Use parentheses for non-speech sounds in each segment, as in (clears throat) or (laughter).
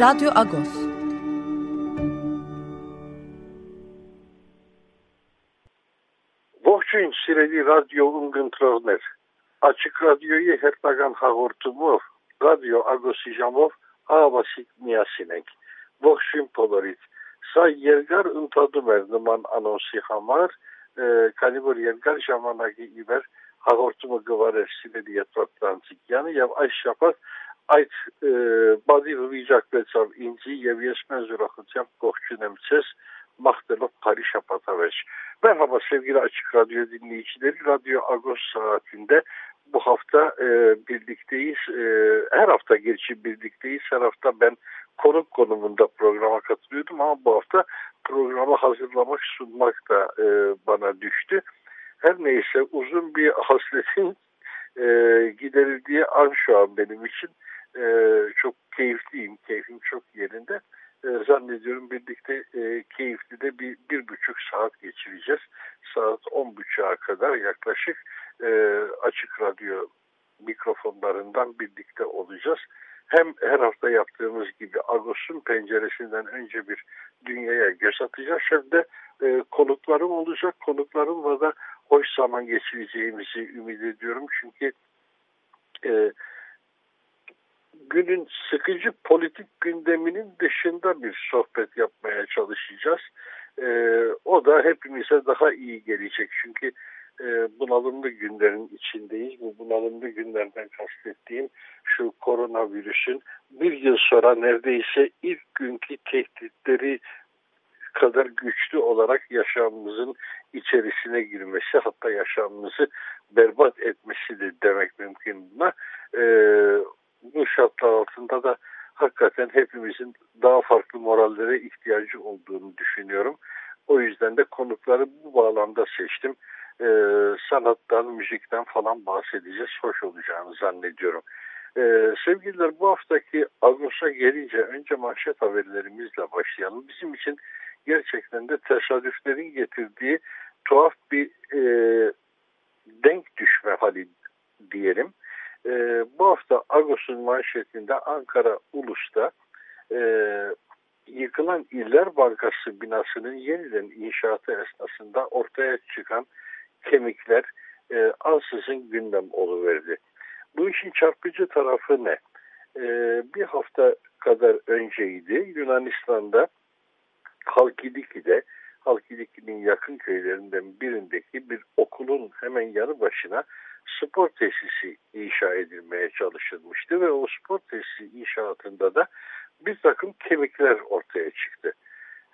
Radyo Agos. Ողջույն սիրելի ռադիո ունգընտրողներ։ Աչիկ ռադիոյի հերթական հաղորդումով ռադիո Ագոսի ժամով ահավասիկ միասին ենք։ Ողջույն բոլորիդ։ Սա երկար ընդհատում էր նման անոնսի համար, քանի որ երկար ժամանակի իվեր հաղորդումը գվարեր սիրելի Եթրոտ Տրանցիկյանը եւ այս շաբաթ այդ բազի վիճակվեցավ ինձի եւ ես մեզ ուրախությամբ ողջունեմ ցես մախտելով Փարի շապատավեջ։ Merhaba sevgili Açık Radyo dinleyicileri. Radyo Agos saatinde bu hafta e, birlikteyiz. E, her hafta gerçi birlikteyiz. Her hafta ben konuk konumunda programa katılıyordum ama bu hafta programı hazırlamak, sunmak da e, bana düştü. Her neyse uzun bir hasretin e, giderildiği an şu an benim için e, çok keyifliyim. Keyfim çok yerinde. E, zannediyorum birlikte e, keyifli de bir, bir buçuk saat geçireceğiz. Saat on buçuğa kadar yaklaşık e, açık radyo mikrofonlarından birlikte olacağız. Hem her hafta yaptığımız gibi Agos'un penceresinden önce bir dünyaya göz atacağız. Hem de e, konuklarım olacak. Konuklarımla da hoş zaman geçireceğimizi ümit ediyorum. Çünkü e, günün sıkıcı politik gündeminin dışında bir sohbet yapmaya çalışacağız. Ee, o da hepimize daha iyi gelecek. Çünkü e, bunalımlı günlerin içindeyiz. Bu bunalımlı günlerden kastettiğim şu koronavirüsün bir yıl sonra neredeyse ilk günkü tehditleri kadar güçlü olarak yaşamımızın içerisine girmesi hatta yaşamımızı berbat etmesi de demek mümkün buna. Ee, bu şartlar altında da hakikaten hepimizin daha farklı morallere ihtiyacı olduğunu düşünüyorum. O yüzden de konukları bu bağlamda seçtim. Ee, sanattan, müzikten falan bahsedeceğiz. Hoş olacağını zannediyorum. Ee, sevgililer bu haftaki Ağustos'a gelince önce manşet haberlerimizle başlayalım. Bizim için gerçekten de tesadüflerin getirdiği tuhaf bir e, denk düşme hali diyelim. E, bu hafta Agos'un manşetinde Ankara Ulus'ta e, yıkılan İller Bankası binasının yeniden inşaatı esnasında ortaya çıkan kemikler e, ansızın gündem oluverdi. Bu işin çarpıcı tarafı ne? E, bir hafta kadar önceydi Yunanistan'da Halkidiki'de Halkidiki'nin yakın köylerinden birindeki bir okulun hemen yanı başına spor tesisi inşa edilmeye çalışılmıştı ve o spor tesisi inşaatında da bir takım kemikler ortaya çıktı.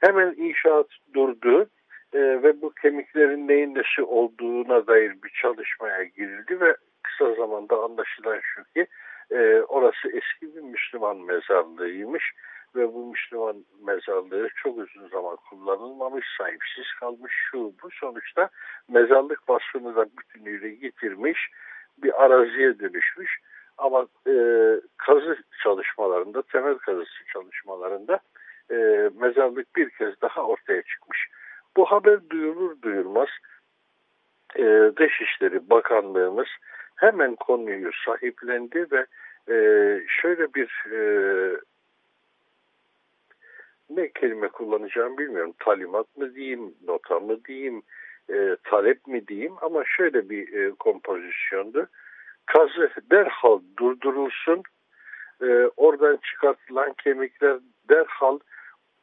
Hemen inşaat durdu e, ve bu kemiklerin neyin nesi olduğuna dair bir çalışmaya girildi ve kısa zamanda anlaşılan şu ki e, orası eski bir Müslüman mezarlığıymış ve bu Müslüman mezarlığı çok uzun zaman kullanılmamış, sahipsiz kalmış şu bu. Sonuçta mezarlık vasfını da bütünüyle getirmiş bir araziye dönüşmüş. Ama e, kazı çalışmalarında, temel kazısı çalışmalarında e, mezarlık bir kez daha ortaya çıkmış. Bu haber duyulur duyulmaz e, Dışişleri Bakanlığımız hemen konuyu sahiplendi ve e, şöyle bir e, ne kelime kullanacağım bilmiyorum. Talimat mı diyeyim, nota mı diyeyim, e, talep mi diyeyim ama şöyle bir e, kompozisyondu. Kazı derhal durdurulsun, e, oradan çıkartılan kemikler derhal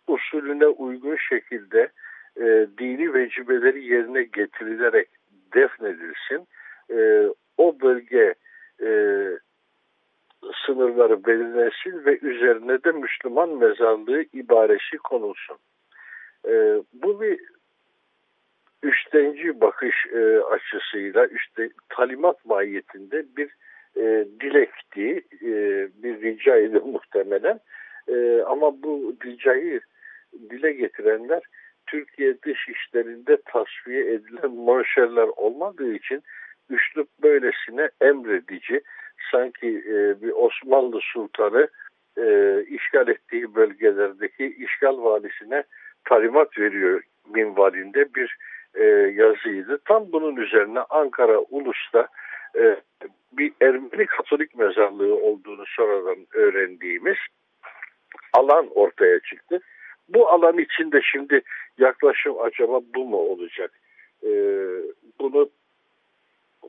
usulüne uygun şekilde e, dini vecibeleri yerine getirilerek defnedilsin. E, o bölge e, sınırları belirlensin ve üzerine de Müslüman mezarlığı ibaresi konulsun. E, bu bir üstenci bakış e, açısıyla işte talimat mahiyetinde bir e, dilekti, e, bir ricaydı (laughs) muhtemelen. E, ama bu ricayı dile getirenler Türkiye dış işlerinde tasfiye edilen monşerler olmadığı için üslup böylesine emredici sanki e, bir Osmanlı sultanı e, işgal ettiği bölgelerdeki işgal valisine talimat veriyor minvalinde bir e, yazıydı. Tam bunun üzerine Ankara Ulus'ta e, bir Ermeni Katolik mezarlığı olduğunu sonradan öğrendiğimiz alan ortaya çıktı. Bu alan içinde şimdi yaklaşım acaba bu mu olacak? E, bunu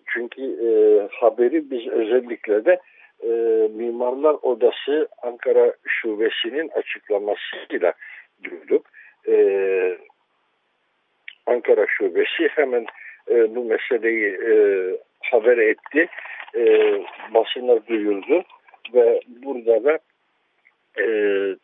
çünkü e, haberi biz özellikle de e, Mimarlar Odası Ankara Şubesi'nin açıklamasıyla duyduk. E, Ankara Şubesi hemen e, bu meseleyi e, haber etti, e, basına duyurdu ve burada da e,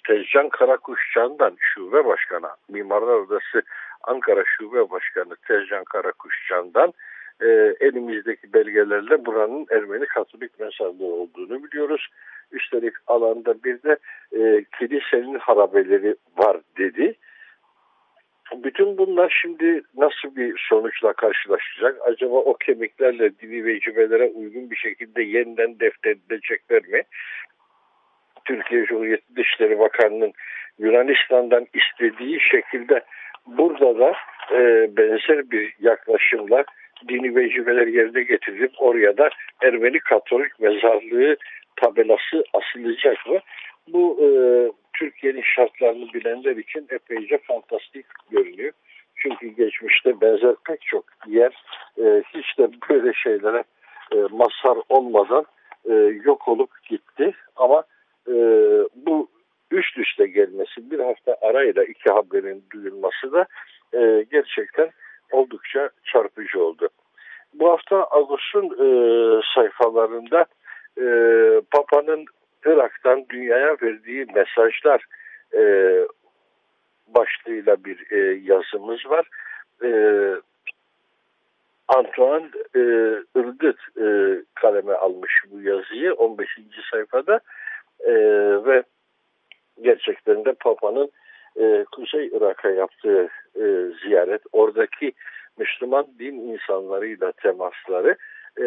Tezcan Karakuşcan'dan şube başkanı, Mimarlar Odası Ankara Şube Başkanı Tezcan Karakuşcan'dan e, elimizdeki belgelerle buranın Ermeni Katolik mezarlığı olduğunu biliyoruz. Üstelik alanda bir de e, kilisenin harabeleri var dedi. Bütün bunlar şimdi nasıl bir sonuçla karşılaşacak? Acaba o kemiklerle dini vecibelere uygun bir şekilde yeniden defnedilecekler mi? Türkiye Cumhuriyeti Dışişleri Bakanı'nın Yunanistan'dan istediği şekilde burada da e, benzer bir yaklaşımla dini vecibeler yerine getirilip oraya da Ermeni Katolik mezarlığı tabelası asılacak mı? Bu e, Türkiye'nin şartlarını bilenler için epeyce fantastik görünüyor. Çünkü geçmişte benzer pek çok yer e, hiç de böyle şeylere e, mazhar olmadan e, yok olup gitti. Ama e, bu üst üste gelmesi bir hafta arayla iki haberin duyulması da e, gerçekten oldukça çarpıcı oldu. Bu hafta Ağustos'un e, sayfalarında e, Papa'nın Irak'tan dünyaya verdiği mesajlar e, başlığıyla bir e, yazımız var. E, Antoine e, Irgıt e, kaleme almış bu yazıyı 15. sayfada e, ve gerçekten de Papa'nın e, Kuzey Irak'a yaptığı e, ziyaret, oradaki Müslüman din insanlarıyla temasları e,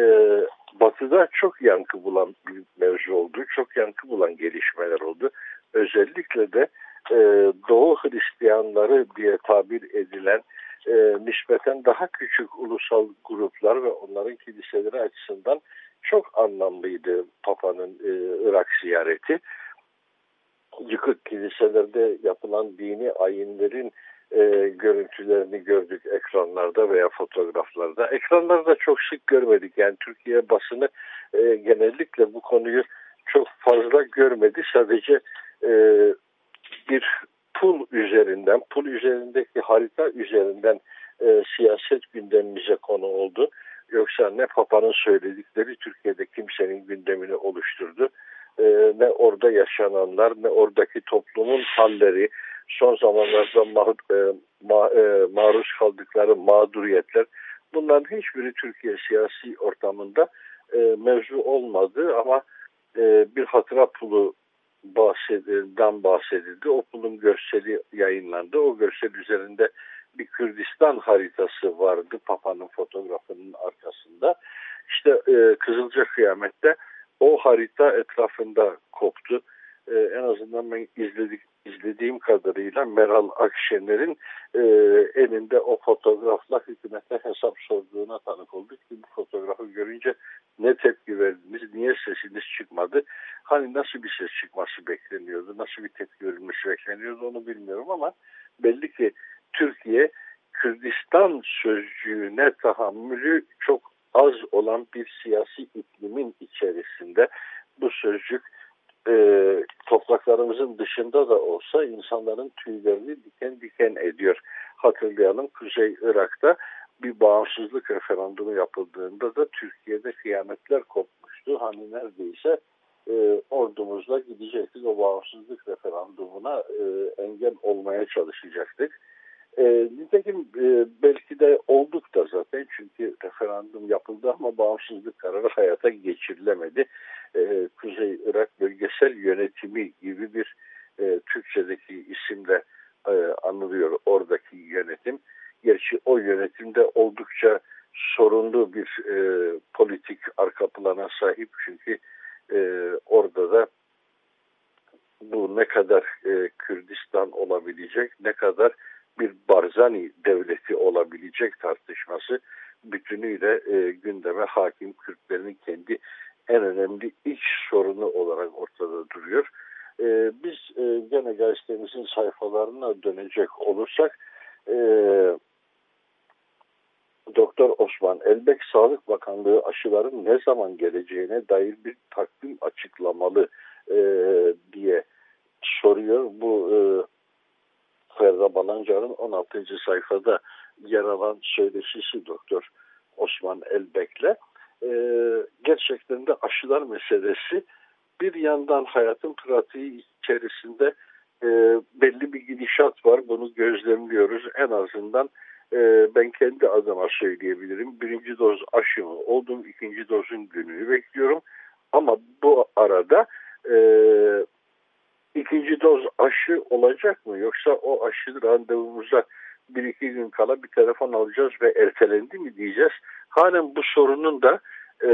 batıda çok yankı bulan bir mevzu oldu. Çok yankı bulan gelişmeler oldu. Özellikle de e, Doğu Hristiyanları diye tabir edilen e, nispeten daha küçük ulusal gruplar ve onların kiliseleri açısından çok anlamlıydı Papa'nın e, Irak ziyareti. Yıkık kiliselerde yapılan dini ayinlerin e, görüntülerini gördük ekranlarda veya fotoğraflarda. Ekranlarda çok sık görmedik. Yani Türkiye basını e, genellikle bu konuyu çok fazla görmedi. Sadece e, bir pul üzerinden, pul üzerindeki harita üzerinden e, siyaset gündemimize konu oldu. Yoksa ne Papa'nın söyledikleri Türkiye'de kimsenin gündemini oluşturdu. E, ne orada yaşananlar, ne oradaki toplumun halleri, son zamanlarda ma, e, ma, e, maruz kaldıkları mağduriyetler bunların hiçbiri Türkiye siyasi ortamında e, mevzu olmadı ama e, bir hatıra pulu bahsedilden bahsedildi. O pulun görseli yayınlandı. O görsel üzerinde bir Kürdistan haritası vardı Papa'nın fotoğrafının arkasında. İşte e, Kızılca Kıyamet'te o harita etrafında koptu. E, en azından ben izledik izlediğim kadarıyla Meral Akşener'in e, elinde o fotoğrafla hükümete hesap sorduğuna tanık olduk ki bu fotoğrafı görünce ne tepki verdiniz, niye sesiniz çıkmadı, hani nasıl bir ses çıkması bekleniyordu, nasıl bir tepki verilmesi bekleniyordu onu bilmiyorum ama belli ki Türkiye Kürdistan sözcüğüne tahammülü çok az olan bir siyasi iklimin içerisinde bu sözcük e, topraklarımızın dışında da olsa insanların tüylerini diken diken ediyor. Hatırlayalım Kuzey Irak'ta bir bağımsızlık referandumu yapıldığında da Türkiye'de kıyametler kopmuştu. Hani neredeyse e, ordumuzla gidecektik o bağımsızlık referandumuna e, engel olmaya çalışacaktık. E, nitekim e, belki de olduk da zaten çünkü referandum yapıldı ama bağımsızlık kararı hayata geçirilemedi. Ee, Kuzey Irak Bölgesel Yönetimi gibi bir e, Türkçedeki isimle e, anılıyor oradaki yönetim. Gerçi o yönetimde oldukça sorunlu bir e, politik arka plana sahip çünkü e, orada da bu ne kadar e, Kürdistan olabilecek, ne kadar bir Barzani devleti olabilecek tartışması bütünüyle e, gündeme hakim Kürtlerin kendi en önemli iç sorunu olarak ortada duruyor. E, biz e, gene gazetemizin sayfalarına dönecek olursak e, Doktor Osman Elbek Sağlık Bakanlığı aşıların ne zaman geleceğine dair bir takvim açıklamalı e, diye soruyor. Bu e, Ferda Balancar'ın 16. sayfada yer alan söyleşisi Doktor Osman Elbek'le. E, gerçekten de aşılar meselesi bir yandan hayatın pratiği içerisinde e, belli bir gidişat var. Bunu gözlemliyoruz. En azından e, ben kendi adıma söyleyebilirim. Birinci doz aşımı oldum. ikinci dozun gününü bekliyorum. Ama bu arada e, ikinci doz aşı olacak mı? Yoksa o aşı randevumuza bir iki gün kala bir telefon alacağız ve ertelendi mi diyeceğiz. Halen bu sorunun da e,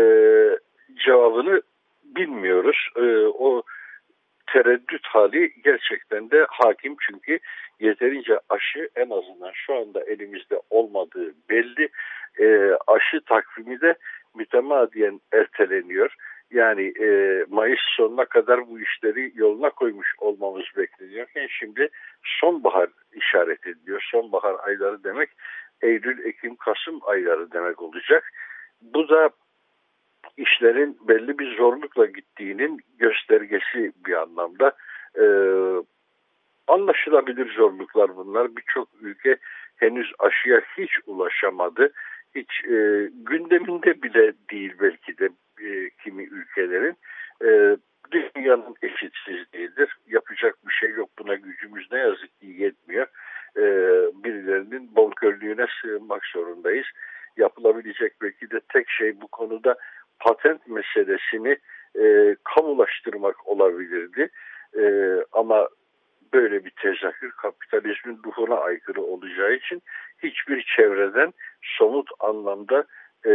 cevabını bilmiyoruz. E, o tereddüt hali gerçekten de hakim çünkü yeterince aşı en azından şu anda elimizde olmadığı belli. E, aşı takvimi de mütemadiyen erteleniyor. Yani e, Mayıs sonuna kadar bu işleri yoluna koymuş olmamız bekleniyorken şimdi sonbahar işaret ediyor. Sonbahar ayları demek Eylül, Ekim, Kasım ayları demek olacak. Bu da işlerin belli bir zorlukla gittiğinin göstergesi bir anlamda. E, anlaşılabilir zorluklar bunlar. Birçok ülke henüz aşıya hiç ulaşamadı. Hiç e, gündeminde bile değil belki de e, kimi ülkelerin. E, dünyanın eşitsizliğidir. Yapacak bir şey yok. Buna gücümüz ne yazık ki yetmiyor. E, birilerinin bol körlüğüne sığınmak zorundayız. Yapılabilecek belki de tek şey bu konuda patent meselesini e, kamulaştırmak olabilirdi. E, ama böyle bir tezahür kapitalizmin ruhuna aykırı olacağı için hiçbir çevreden somut anlamda e,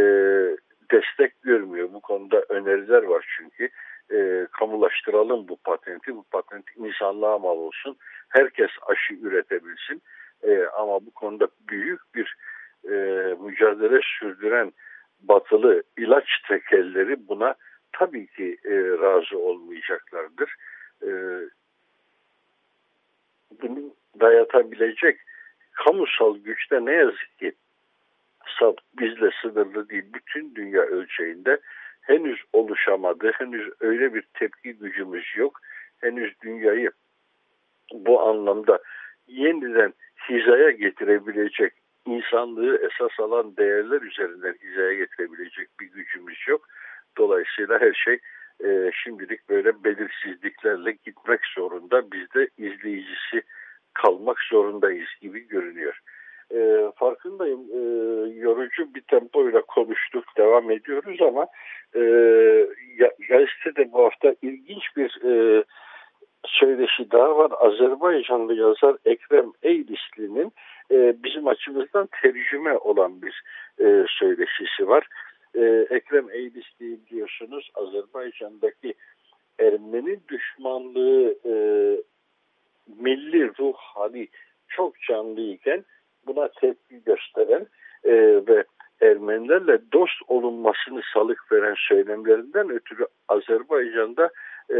destek görmüyor. Bu konuda öneriler var çünkü. E, kamulaştıralım bu patenti. Bu patent insanlığa mal olsun. Herkes aşı üretebilsin. E, ama bu konuda büyük bir e, mücadele sürdüren batılı ilaç tekelleri buna tabii ki e, razı olmayacaklardır. E, bunu dayatabilecek kamusal güçte ne yazık ki bizle sınırlı değil bütün dünya ölçeğinde henüz oluşamadı. Henüz öyle bir tepki gücümüz yok. Henüz dünyayı bu anlamda yeniden hizaya getirebilecek insanlığı esas alan değerler üzerinden hizaya getirebilecek bir gücümüz yok. Dolayısıyla her şey e, şimdilik böyle belirsizliklerle gitmek zorunda. Biz de izleyicisi kalmak zorundayız gibi görünüyor. E, farkındayım e, yorucu bir tempoyla konuştuk devam ediyoruz ama e, gazetede bu hafta ilginç bir e, söyleşi daha var. Azerbaycanlı yazar Ekrem Eylisli'nin e, bizim açımızdan tercüme olan bir e, söyleşisi var. E, Ekrem Eylisli diyorsunuz Azerbaycan'daki Ermeni düşmanlığı e, milli ruh hali çok canlıyken buna tepki gösteren e, ve Ermenilerle dost olunmasını salık veren söylemlerinden ötürü Azerbaycan'da e,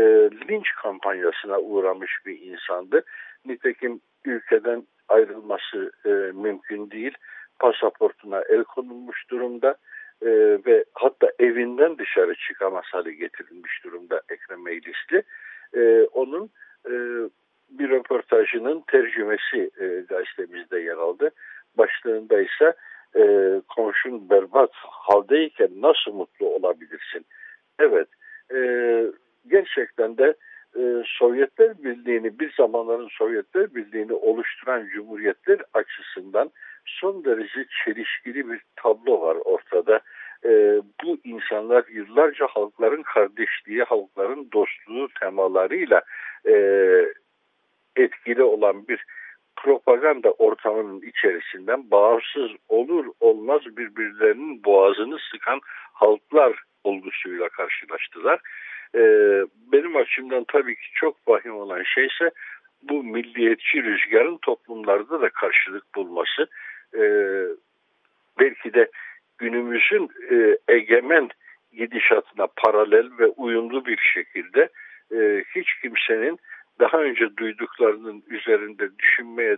linç kampanyasına uğramış bir insandı. Nitekim ülkeden ayrılması e, mümkün değil. Pasaportuna el konulmuş durumda e, ve hatta evinden dışarı çıkamaz hale getirilmiş durumda Ekrem Meclisli. E, onun e, bir röportajının tercümesi e, gazetemizde yer aldı. Başlığında ise e, komşun berbat haldeyken nasıl mutlu olabilirsin? Evet, e, gerçekten de e, Sovyetler Birliği'ni bir zamanların Sovyetler Birliği'ni oluşturan cumhuriyetler açısından son derece çelişkili bir tablo var ortada. E, bu insanlar yıllarca halkların kardeşliği, halkların dostluğu temalarıyla e, etkili olan bir propaganda ortamının içerisinden bağımsız olur olmaz birbirlerinin boğazını sıkan halklar olgusuyla karşılaştılar. Ee, benim açımdan tabii ki çok vahim olan şey ise bu milliyetçi rüzgarın toplumlarda da karşılık bulması. Ee, belki de günümüzün e, egemen gidişatına paralel ve uyumlu bir şekilde e, hiç kimsenin daha önce duyduklarının üzerinde düşünmeye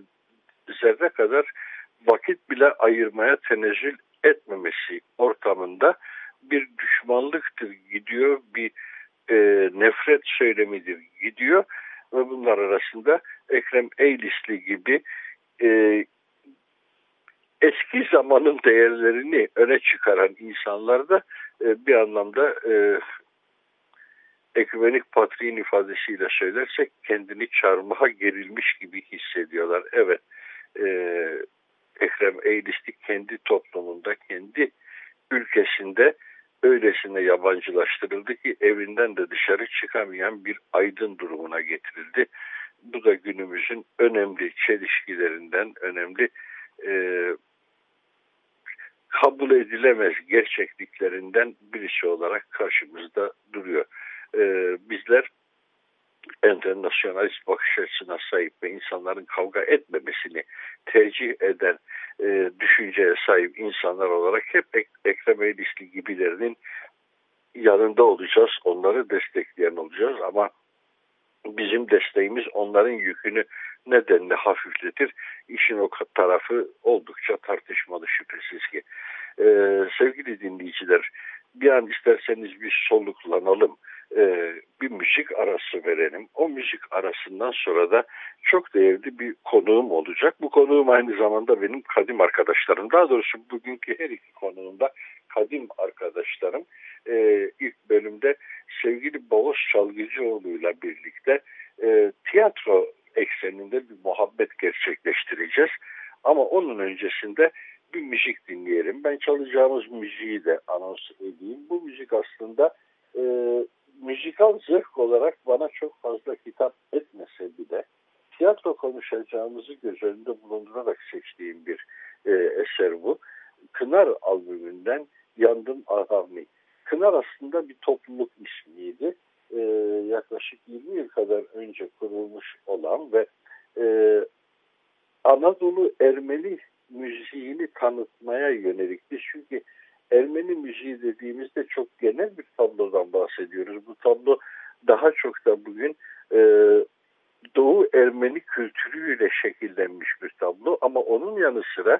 zerre kadar vakit bile ayırmaya tenezzül etmemesi ortamında bir düşmanlıktır gidiyor, bir e, nefret söylemidir gidiyor ve bunlar arasında Ekrem Eylisli gibi e, eski zamanın değerlerini öne çıkaran insanlar da e, bir anlamda e, ekümenik patriğin ifadesiyle söylersek kendini çarmıha gerilmiş gibi hissediyorlar. Evet e, Ekrem Eğlisli kendi toplumunda, kendi ülkesinde öylesine yabancılaştırıldı ki evinden de dışarı çıkamayan bir aydın durumuna getirildi. Bu da günümüzün önemli çelişkilerinden, önemli e, kabul edilemez gerçekliklerinden birisi olarak karşımızda duruyor. E, bizler enternasyonalist bakış açısına sahip ve insanların kavga etmemesini tercih eden e, düşünceye sahip insanlar olarak hep Ek Ekrem Eylişli gibilerinin yanında olacağız. Onları destekleyen olacağız ama bizim desteğimiz onların yükünü nedenle hafifletir. İşin o tarafı oldukça tartışmalı şüphesiz ki. Ee, sevgili dinleyiciler bir an isterseniz bir soluklanalım e, bir müzik arası verelim. O müzik arasından sonra da çok değerli bir konuğum olacak. Bu konuğum aynı zamanda benim kadim arkadaşlarım. Daha doğrusu bugünkü her iki konuğum da kadim arkadaşlarım. E, ilk bölümde sevgili Boğaz Çalgıcıoğlu ile birlikte e, tiyatro ekseninde bir muhabbet gerçekleştireceğiz. Ama onun öncesinde bir müzik dinleyelim. Ben çalacağımız müziği de anons edeyim. Bu müzik aslında e, müzikal zevk olarak bana çok fazla hitap etmese bile tiyatro konuşacağımızı göz önünde bulundurarak seçtiğim bir e, eser bu. Kınar albümünden Yandım Ahami. Kınar aslında bir topluluk ismiydi. E, yaklaşık 20 yıl kadar önce kurulmuş olan ve e, Anadolu Ermeni müziğini tanıtmaya yönelikti. Çünkü Ermeni müziği dediğimizde çok genel bir tablodan bahsediyoruz. Bu tablo daha çok da bugün e, Doğu Ermeni kültürüyle şekillenmiş bir tablo ama onun yanı sıra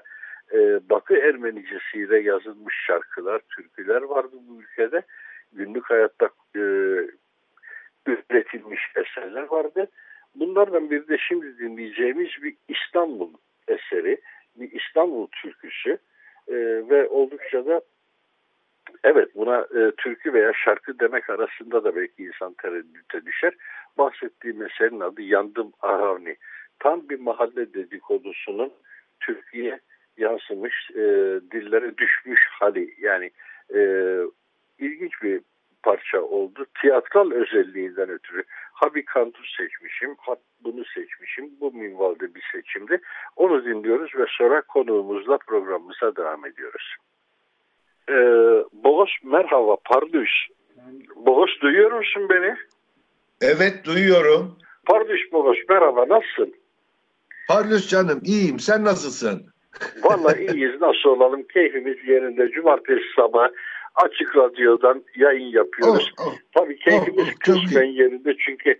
e, Batı Ermenicesiyle yazılmış şarkılar, türküler vardı bu ülkede. Günlük hayatta e, üretilmiş eserler vardı. Bunlardan bir de şimdi dinleyeceğimiz bir İstanbul eseri, bir İstanbul türküsü e, ve oldukça da Evet buna e, türkü veya şarkı demek arasında da belki insan tereddüte düşer. Bahsettiğim eserin adı Yandım Ahavni. Tam bir mahalle dedikodusunun Türkiye yansımış, e, dillere düşmüş hali. Yani e, ilginç bir parça oldu. Tiyatral özelliğinden ötürü ha bir kantu seçmişim, ha bunu seçmişim. Bu minvalde bir seçimdi. Onu dinliyoruz ve sonra konuğumuzla programımıza devam ediyoruz. Ee, Boğaz merhaba Pardüş. Boğaz duyuyor musun beni? Evet duyuyorum. Pardüş Boğaz merhaba nasılsın? Pardüş canım iyiyim sen nasılsın? Vallahi (laughs) iyiyiz nasıl olalım keyfimiz yerinde cumartesi sabah açık radyodan yayın yapıyoruz. Oh, oh, Tabii keyfimiz oh, oh, kısmen yerinde çünkü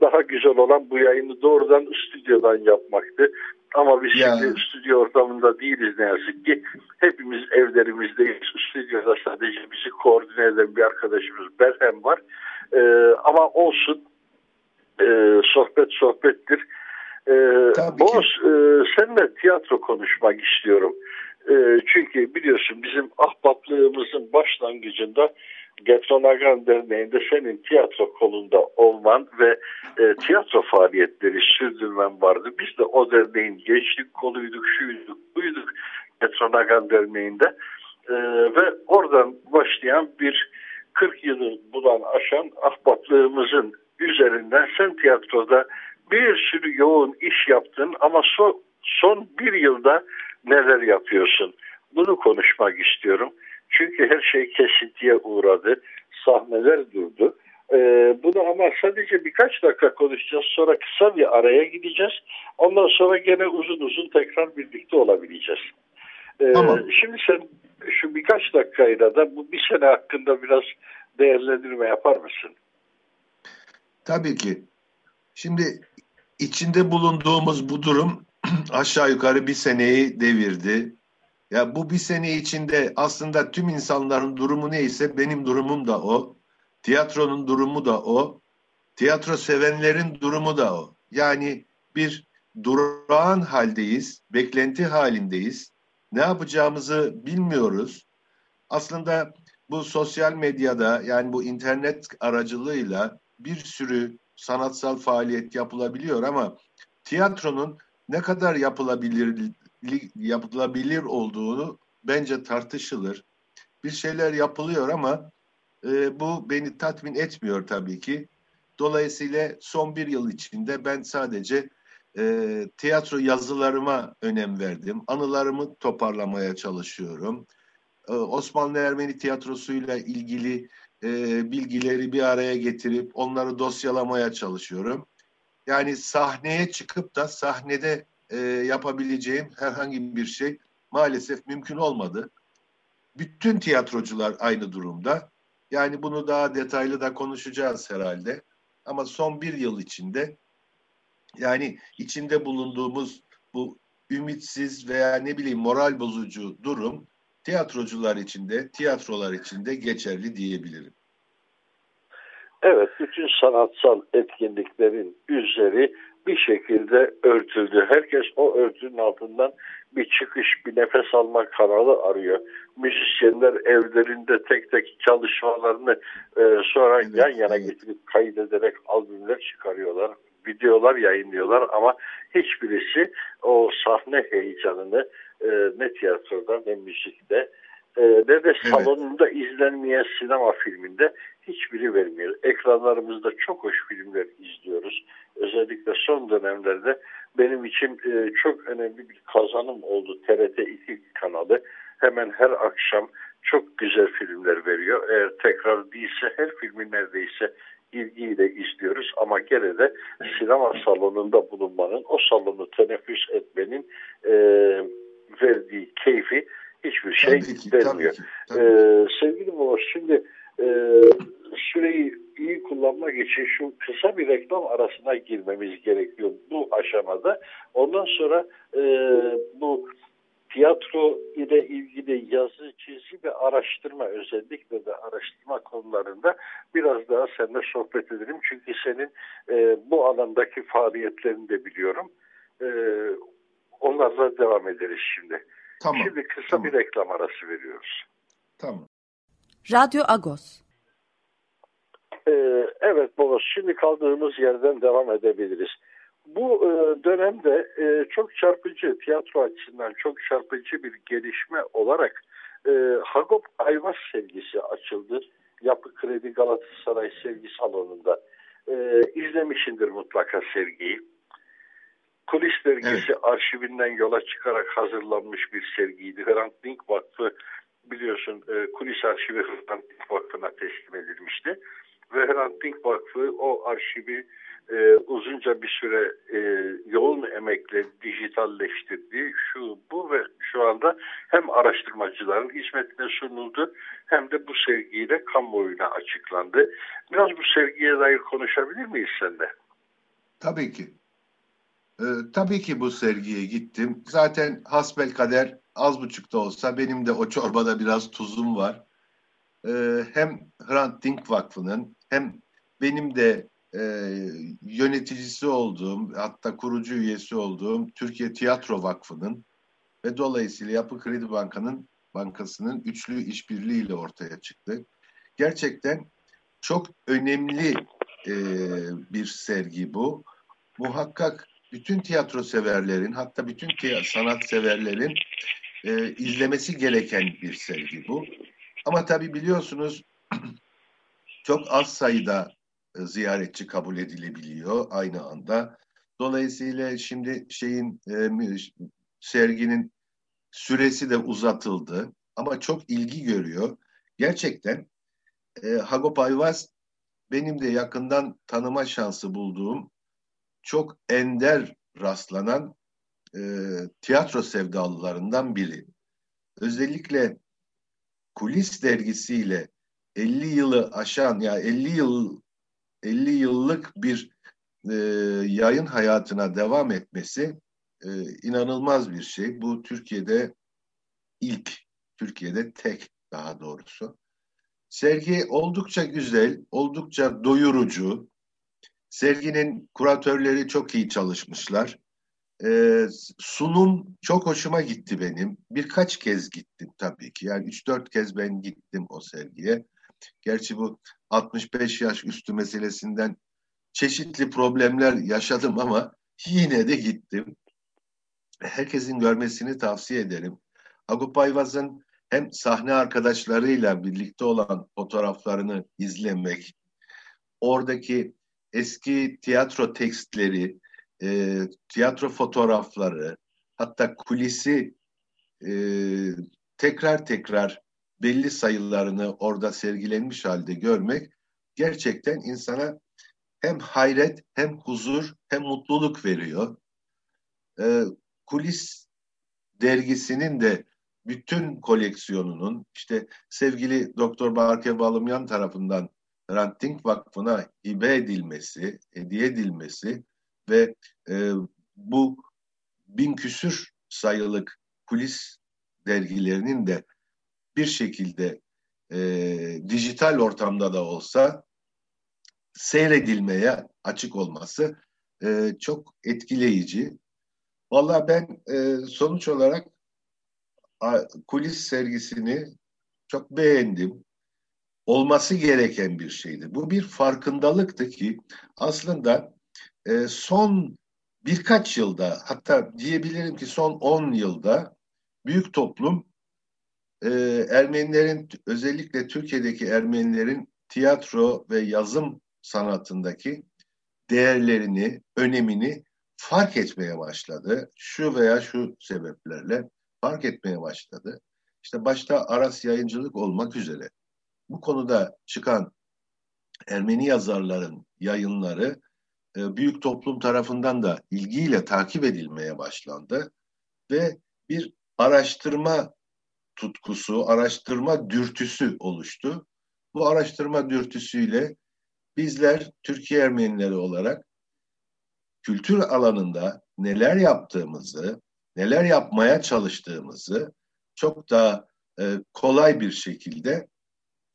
daha güzel olan bu yayını doğrudan stüdyodan yapmaktı. Ama biz ya. şimdi stüdyo ortamında değiliz ne yazık ki. Hepimiz evlerimizdeyiz. Stüdyoda sadece bizi koordine eden bir arkadaşımız Berhem var. Ee, ama olsun ee, sohbet sohbettir. Ee, Boğaz e, seninle tiyatro konuşmak istiyorum. E, çünkü biliyorsun bizim ahbaplığımızın başlangıcında Getronagan Derneği'nde senin tiyatro kolunda olman ve e, tiyatro faaliyetleri sürdürmen vardı. Biz de o derneğin gençlik koluyduk, şuyduk, buyduk. Metronagan Derneği'nde e, ve oradan başlayan bir 40 yılı bulan aşan ahbaplığımızın üzerinden sen tiyatroda bir sürü yoğun iş yaptın ama so, son bir yılda neler yapıyorsun? Bunu konuşmak istiyorum. Çünkü her şey kesintiye uğradı. Sahneler durdu. Ee, bunu ama sadece birkaç dakika konuşacağız. Sonra kısa bir araya gideceğiz. Ondan sonra gene uzun uzun tekrar birlikte olabileceğiz. Ee, tamam. Şimdi sen şu birkaç dakikayla da bu bir sene hakkında biraz değerlendirme yapar mısın? Tabii ki. Şimdi içinde bulunduğumuz bu durum (clears throat) aşağı yukarı bir seneyi devirdi. Ya bu bir sene içinde aslında tüm insanların durumu neyse benim durumum da o. Tiyatronun durumu da o. Tiyatro sevenlerin durumu da o. Yani bir durağan haldeyiz, beklenti halindeyiz. Ne yapacağımızı bilmiyoruz. Aslında bu sosyal medyada yani bu internet aracılığıyla bir sürü sanatsal faaliyet yapılabiliyor ama tiyatronun ne kadar yapılabilir yapılabilir olduğunu bence tartışılır. Bir şeyler yapılıyor ama e, bu beni tatmin etmiyor tabii ki. Dolayısıyla son bir yıl içinde ben sadece e, tiyatro yazılarıma önem verdim. Anılarımı toparlamaya çalışıyorum. E, Osmanlı Ermeni tiyatrosuyla ilgili e, bilgileri bir araya getirip onları dosyalamaya çalışıyorum. Yani sahneye çıkıp da sahnede e, yapabileceğim herhangi bir şey maalesef mümkün olmadı. Bütün tiyatrocular aynı durumda. Yani bunu daha detaylı da konuşacağız herhalde. Ama son bir yıl içinde yani içinde bulunduğumuz bu ümitsiz veya ne bileyim moral bozucu durum tiyatrocular içinde, tiyatrolar içinde geçerli diyebilirim. Evet, bütün sanatsal etkinliklerin üzeri bir şekilde örtüldü. Herkes o örtünün altından bir çıkış, bir nefes alma kanalı arıyor. Müzisyenler evlerinde tek tek çalışmalarını e, sonra evet, yan yana evet. getirip kaydederek albümler çıkarıyorlar. Videolar yayınlıyorlar ama hiçbirisi o sahne heyecanını e, ne tiyatroda ne müzikte e, ne de salonunda evet. izlenmeyen sinema filminde hiçbiri vermiyor. Ekranlarımızda çok hoş filmler izliyoruz. Özellikle son dönemlerde benim için e, çok önemli bir kazanım oldu TRT 2 kanalı. Hemen her akşam çok güzel filmler veriyor. Eğer tekrar değilse her filmi neredeyse ilgiyle izliyoruz ama gene de sinema salonunda bulunmanın, o salonu teneffüs etmenin e, verdiği keyfi hiçbir şey tabii ki, vermiyor. Tabii ki, tabii ee, sevgili Boğaz şimdi e, süreyi iyi kullanmak için şu kısa bir reklam arasına girmemiz gerekiyor bu aşamada. Ondan sonra e, bu tiyatro ile ilgili yazı, çizi ve araştırma özellikle de araştırma konularında biraz daha seninle sohbet edelim. Çünkü senin e, bu alandaki faaliyetlerini de biliyorum. E, onlarla devam ederiz şimdi. Tamam. Şimdi kısa tamam. bir reklam arası veriyoruz. Tamam. Radyo Agos. Ee, evet Boğaz, şimdi kaldığımız yerden devam edebiliriz. Bu e, dönemde e, çok çarpıcı, tiyatro açısından çok çarpıcı bir gelişme olarak e, Hagop Ayvaz sergisi açıldı. Yapı Kredi Galatasaray sergi salonunda. E, izlemişindir mutlaka sergiyi. Kulis dergisi evet. arşivinden yola çıkarak hazırlanmış bir sergiydi. Hrant Dink Vakfı biliyorsun e, kulis arşivi Hrant Dink Vakfı'na teslim edilmişti. Ve Hrant Dink Vakfı o arşivi e, uzunca bir süre e, yoğun emekle dijitalleştirdi. Şu bu ve şu anda hem araştırmacıların hizmetine sunuldu hem de bu sergiyle kamuoyuna açıklandı. Biraz bu sergiye dair konuşabilir miyiz sende? Tabii ki. Ee, tabii ki bu sergiye gittim. Zaten hasbel kader az buçuk da olsa benim de o çorbada biraz tuzum var. Ee, hem Hrant Dink Vakfı'nın hem benim de e, yöneticisi olduğum hatta kurucu üyesi olduğum Türkiye Tiyatro Vakfı'nın ve dolayısıyla Yapı Kredi Banka'nın bankasının üçlü işbirliğiyle ortaya çıktı. Gerçekten çok önemli e, bir sergi bu. Muhakkak bütün tiyatro severlerin hatta bütün sanat severlerin e, izlemesi gereken bir sergi bu. Ama tabii biliyorsunuz (clears throat) çok az sayıda e, ziyaretçi kabul edilebiliyor aynı anda. Dolayısıyla şimdi şeyin e, serginin süresi de uzatıldı ama çok ilgi görüyor. Gerçekten e, Hagop Ayvaz benim de yakından tanıma şansı bulduğum çok ender rastlanan e, tiyatro sevdalılarından biri. Özellikle Kulis dergisiyle 50 yılı aşan ya 50 yıl 50 yıllık bir e, yayın hayatına devam etmesi e, inanılmaz bir şey. Bu Türkiye'de ilk, Türkiye'de tek daha doğrusu. Sergi oldukça güzel, oldukça doyurucu. Serginin kuratörleri çok iyi çalışmışlar. Ee, sunum çok hoşuma gitti benim. Birkaç kez gittim tabii ki. Yani 3-4 kez ben gittim o sergiye. Gerçi bu 65 yaş üstü meselesinden çeşitli problemler yaşadım ama yine de gittim. Herkesin görmesini tavsiye ederim. Agup Ayvaz'ın hem sahne arkadaşlarıyla birlikte olan fotoğraflarını izlemek, oradaki eski tiyatro tekstleri, e, tiyatro fotoğrafları, hatta kulisi e, tekrar tekrar belli sayılarını orada sergilenmiş halde görmek gerçekten insana hem hayret hem huzur hem mutluluk veriyor. E, kulis dergisinin de bütün koleksiyonunun işte sevgili Doktor Barke Balımyan tarafından Ranting Vakfı'na hibe edilmesi, hediye edilmesi ve e, bu bin küsür sayılık kulis dergilerinin de bir şekilde e, dijital ortamda da olsa seyredilmeye açık olması e, çok etkileyici. Valla ben e, sonuç olarak kulis sergisini çok beğendim. Olması gereken bir şeydi. Bu bir farkındalıktı ki aslında e, son birkaç yılda hatta diyebilirim ki son 10 yılda büyük toplum e, Ermenilerin özellikle Türkiye'deki Ermenilerin tiyatro ve yazım sanatındaki değerlerini, önemini fark etmeye başladı. Şu veya şu sebeplerle fark etmeye başladı. İşte başta Aras Yayıncılık olmak üzere bu konuda çıkan Ermeni yazarların yayınları e, büyük toplum tarafından da ilgiyle takip edilmeye başlandı ve bir araştırma tutkusu, araştırma dürtüsü oluştu. Bu araştırma dürtüsüyle bizler Türkiye Ermenileri olarak kültür alanında neler yaptığımızı, neler yapmaya çalıştığımızı çok daha e, kolay bir şekilde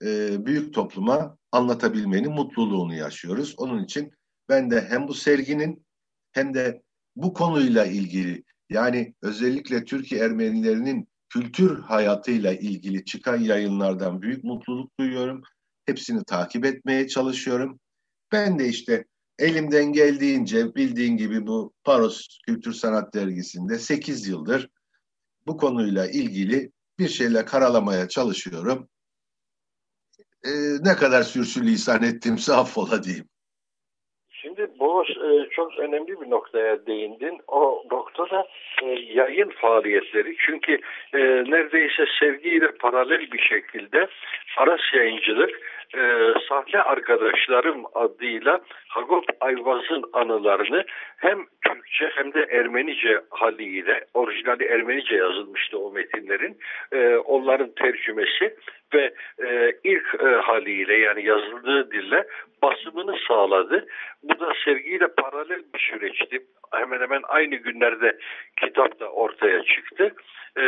e, büyük topluma anlatabilmenin mutluluğunu yaşıyoruz. Onun için ben de hem bu serginin hem de bu konuyla ilgili yani özellikle Türkiye Ermenilerinin kültür hayatıyla ilgili çıkan yayınlardan büyük mutluluk duyuyorum. Hepsini takip etmeye çalışıyorum. Ben de işte elimden geldiğince bildiğin gibi bu Paros Kültür Sanat Dergisi'nde 8 yıldır bu konuyla ilgili bir şeyler karalamaya çalışıyorum. Ee, ne kadar sürsülisan ettimse affola diyeyim. Şimdi bu e, çok önemli bir noktaya değindin. O noktada e, yayın faaliyetleri çünkü e, neredeyse sevgiyle paralel bir şekilde Aras Yayıncılık e, sahne arkadaşlarım adıyla Hagop Ayvaz'ın anılarını hem Türkçe hem de Ermenice haliyle, orijinali Ermenice yazılmıştı o metinlerin, e, onların tercümesi ve e, ilk e, haliyle yani yazıldığı dille basımını sağladı. Bu da sevgiyle paralel bir süreçti. Hemen hemen aynı günlerde kitap da ortaya çıktı. E,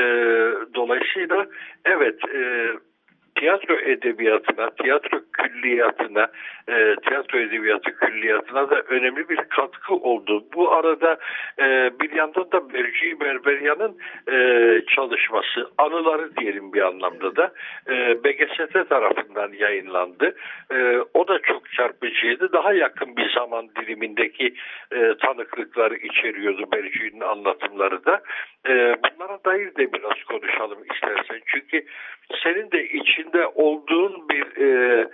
dolayısıyla evet e, tiyatro edebiyatına, tiyatro külliyatına, e, tiyatro edebiyatı külliyatına da önemli bir katkı oldu. Bu arada e, bir yandan da Berci Berberyan'ın e, çalışması, anıları diyelim bir anlamda da e, BGST tarafından yayınlandı. E, o da çok çarpıcıydı. Daha yakın bir zaman dilimindeki e, tanıklıkları içeriyordu Berci'nin anlatımları da. E, bunlara dair de biraz konuşalım istersen. Çünkü senin de içinde olduğun bir e,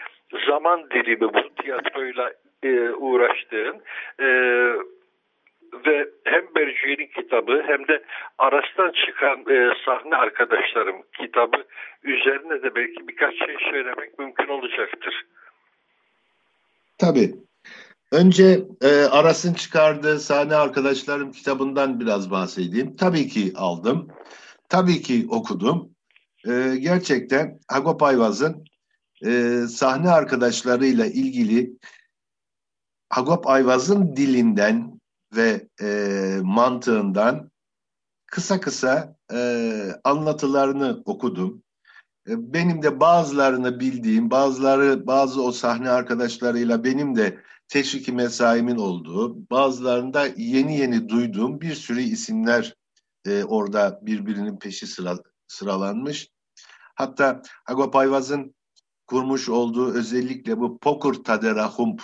zaman dilimi bu tiyatroyla e, uğraştığın e, ve hem Berci'nin kitabı hem de Aras'tan çıkan e, sahne arkadaşlarım kitabı üzerine de belki birkaç şey söylemek mümkün olacaktır. Tabii. Önce e, Aras'ın çıkardığı sahne arkadaşlarım kitabından biraz bahsedeyim. Tabii ki aldım. Tabii ki okudum. E, gerçekten Hagop Ayvaz'ın e, sahne arkadaşlarıyla ilgili Hagop Ayvaz'ın dilinden ve e, mantığından kısa kısa e, anlatılarını okudum. E, benim de bazılarını bildiğim, bazıları bazı o sahne arkadaşlarıyla benim de teşviki mesaimin olduğu, bazılarında yeni yeni duyduğum bir sürü isimler e, orada birbirinin peşi sıra, sıralanmış. Hatta Agop Ayvaz'ın kurmuş olduğu özellikle bu Pokur Taderahump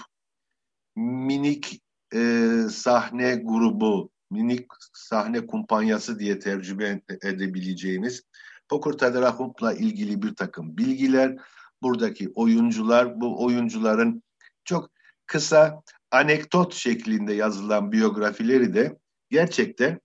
minik e, sahne grubu, minik sahne kumpanyası diye tercüme edebileceğimiz Pokur Taderahump'la ilgili bir takım bilgiler, buradaki oyuncular, bu oyuncuların çok kısa anekdot şeklinde yazılan biyografileri de gerçekten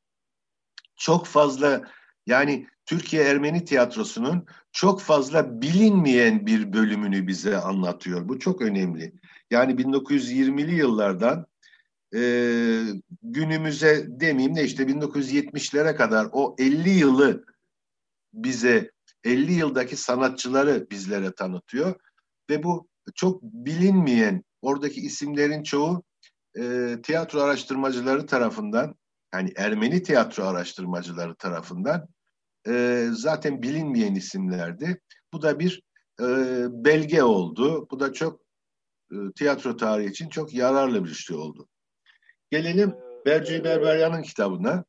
çok fazla yani Türkiye Ermeni tiyatrosunun çok fazla bilinmeyen bir bölümünü bize anlatıyor. Bu çok önemli. Yani 1920'li yıllardan e, günümüze demeyeyim de işte 1970'lere kadar o 50 yılı bize 50 yıldaki sanatçıları bizlere tanıtıyor ve bu çok bilinmeyen oradaki isimlerin çoğu e, tiyatro araştırmacıları tarafından yani Ermeni tiyatro araştırmacıları tarafından e, zaten bilinmeyen isimlerdi. Bu da bir e, belge oldu. Bu da çok e, tiyatro tarihi için çok yararlı bir şey oldu. Gelelim Berci Berberyan'ın kitabına.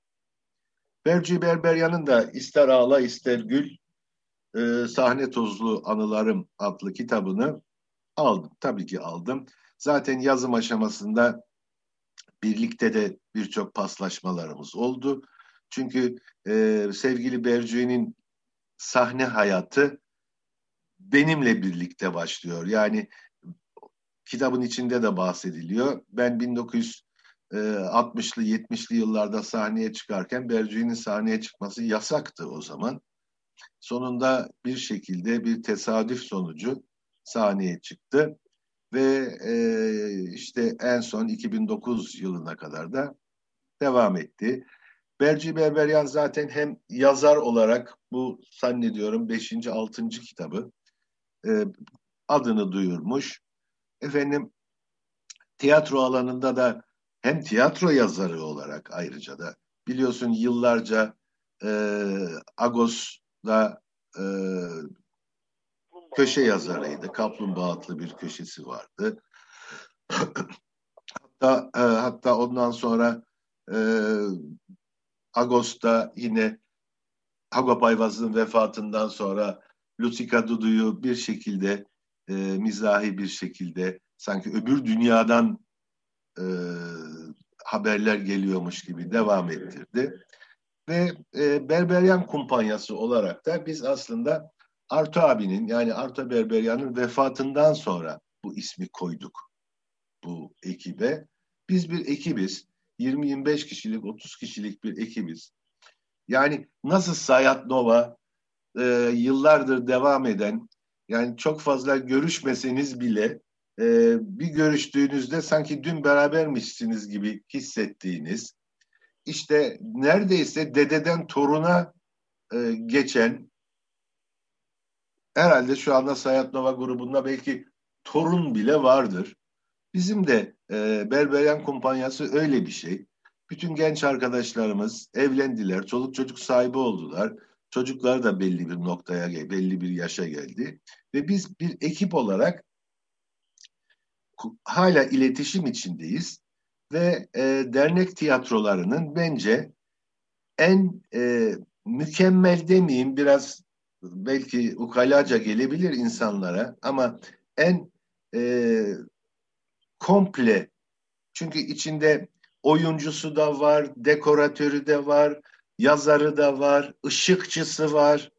Berci Berberyan'ın da ister ağla ister gül e, sahne tozlu anılarım adlı kitabını aldım. Tabii ki aldım. Zaten yazım aşamasında birlikte de birçok paslaşmalarımız oldu. Çünkü e, sevgili Bercu'nun sahne hayatı benimle birlikte başlıyor. Yani kitabın içinde de bahsediliyor. Ben 1960'lı 70'li yıllarda sahneye çıkarken Bercu'nun sahneye çıkması yasaktı o zaman. Sonunda bir şekilde bir tesadüf sonucu sahneye çıktı ve e, işte en son 2009 yılına kadar da devam etti. Berci Berberyan zaten hem yazar olarak bu zannediyorum 5. 6. kitabı e, adını duyurmuş. Efendim tiyatro alanında da hem tiyatro yazarı olarak ayrıca da biliyorsun yıllarca e, Agos'da e, köşe yazarıydı. Kaplumbağa adlı bir köşesi vardı. (clears throat) hatta e, hatta ondan sonra e, Ağustos'ta yine Hagop Ayvaz'ın vefatından sonra Lusika Dudu'yu bir şekilde e, mizahi bir şekilde sanki öbür dünyadan e, haberler geliyormuş gibi devam ettirdi. Ve e, Berberyan kumpanyası olarak da biz aslında Arto abinin yani Arto Berberyan'ın vefatından sonra bu ismi koyduk bu ekibe. Biz bir ekibiz. 20-25 kişilik, 30 kişilik bir ekibiz. Yani nasıl Sayat Nova e, yıllardır devam eden, yani çok fazla görüşmeseniz bile e, bir görüştüğünüzde sanki dün berabermişsiniz gibi hissettiğiniz, işte neredeyse dededen toruna e, geçen, herhalde şu anda Sayat Nova grubunda belki torun bile vardır. Bizim de e, Berberyan kumpanyası öyle bir şey. Bütün genç arkadaşlarımız evlendiler, çoluk çocuk sahibi oldular. Çocuklar da belli bir noktaya, belli bir yaşa geldi. Ve biz bir ekip olarak hala iletişim içindeyiz. Ve e, dernek tiyatrolarının bence en e, mükemmel demeyeyim biraz belki ukalaca gelebilir insanlara ama en e, komple çünkü içinde oyuncusu da var, dekoratörü de var, yazarı da var, ışıkçısı var,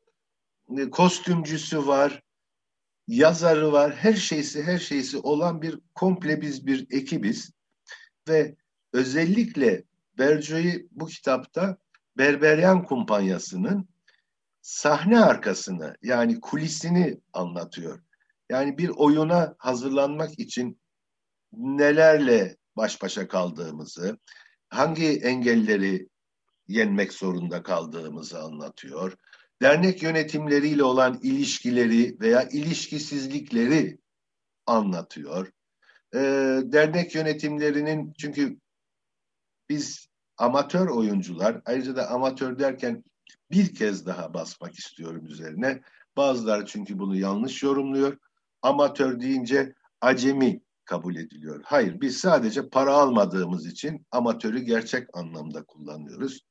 e, kostümcüsü var, yazarı var. Her şeysi her şeysi olan bir komple biz bir ekibiz. Ve özellikle Berco'yu bu kitapta Berberyan Kumpanyası'nın sahne arkasını yani kulisini anlatıyor. Yani bir oyuna hazırlanmak için nelerle baş başa kaldığımızı, hangi engelleri yenmek zorunda kaldığımızı anlatıyor. Dernek yönetimleriyle olan ilişkileri veya ilişkisizlikleri anlatıyor. Ee, dernek yönetimlerinin çünkü biz amatör oyuncular, ayrıca da amatör derken bir kez daha basmak istiyorum üzerine. Bazıları çünkü bunu yanlış yorumluyor. Amatör deyince acemi kabul ediliyor. Hayır, biz sadece para almadığımız için amatörü gerçek anlamda kullanıyoruz.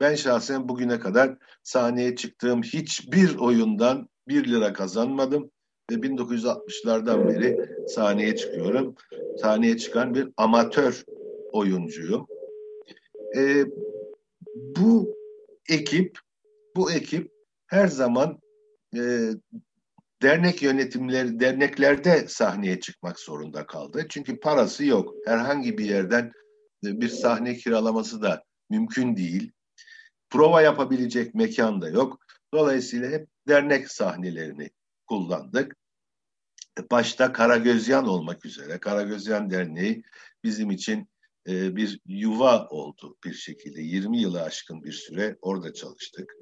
Ben şahsen bugüne kadar sahneye çıktığım hiçbir oyundan bir lira kazanmadım ve 1960'lardan beri sahneye çıkıyorum. Sahneye çıkan bir amatör oyuncuyum. Ee, bu ekip bu ekip her zaman e, dernek yönetimleri, derneklerde sahneye çıkmak zorunda kaldı. Çünkü parası yok. Herhangi bir yerden e, bir sahne kiralaması da mümkün değil. Prova yapabilecek mekan da yok. Dolayısıyla hep dernek sahnelerini kullandık. E, başta Karagözyan olmak üzere. Karagözyan Derneği bizim için e, bir yuva oldu bir şekilde. 20 yılı aşkın bir süre orada çalıştık.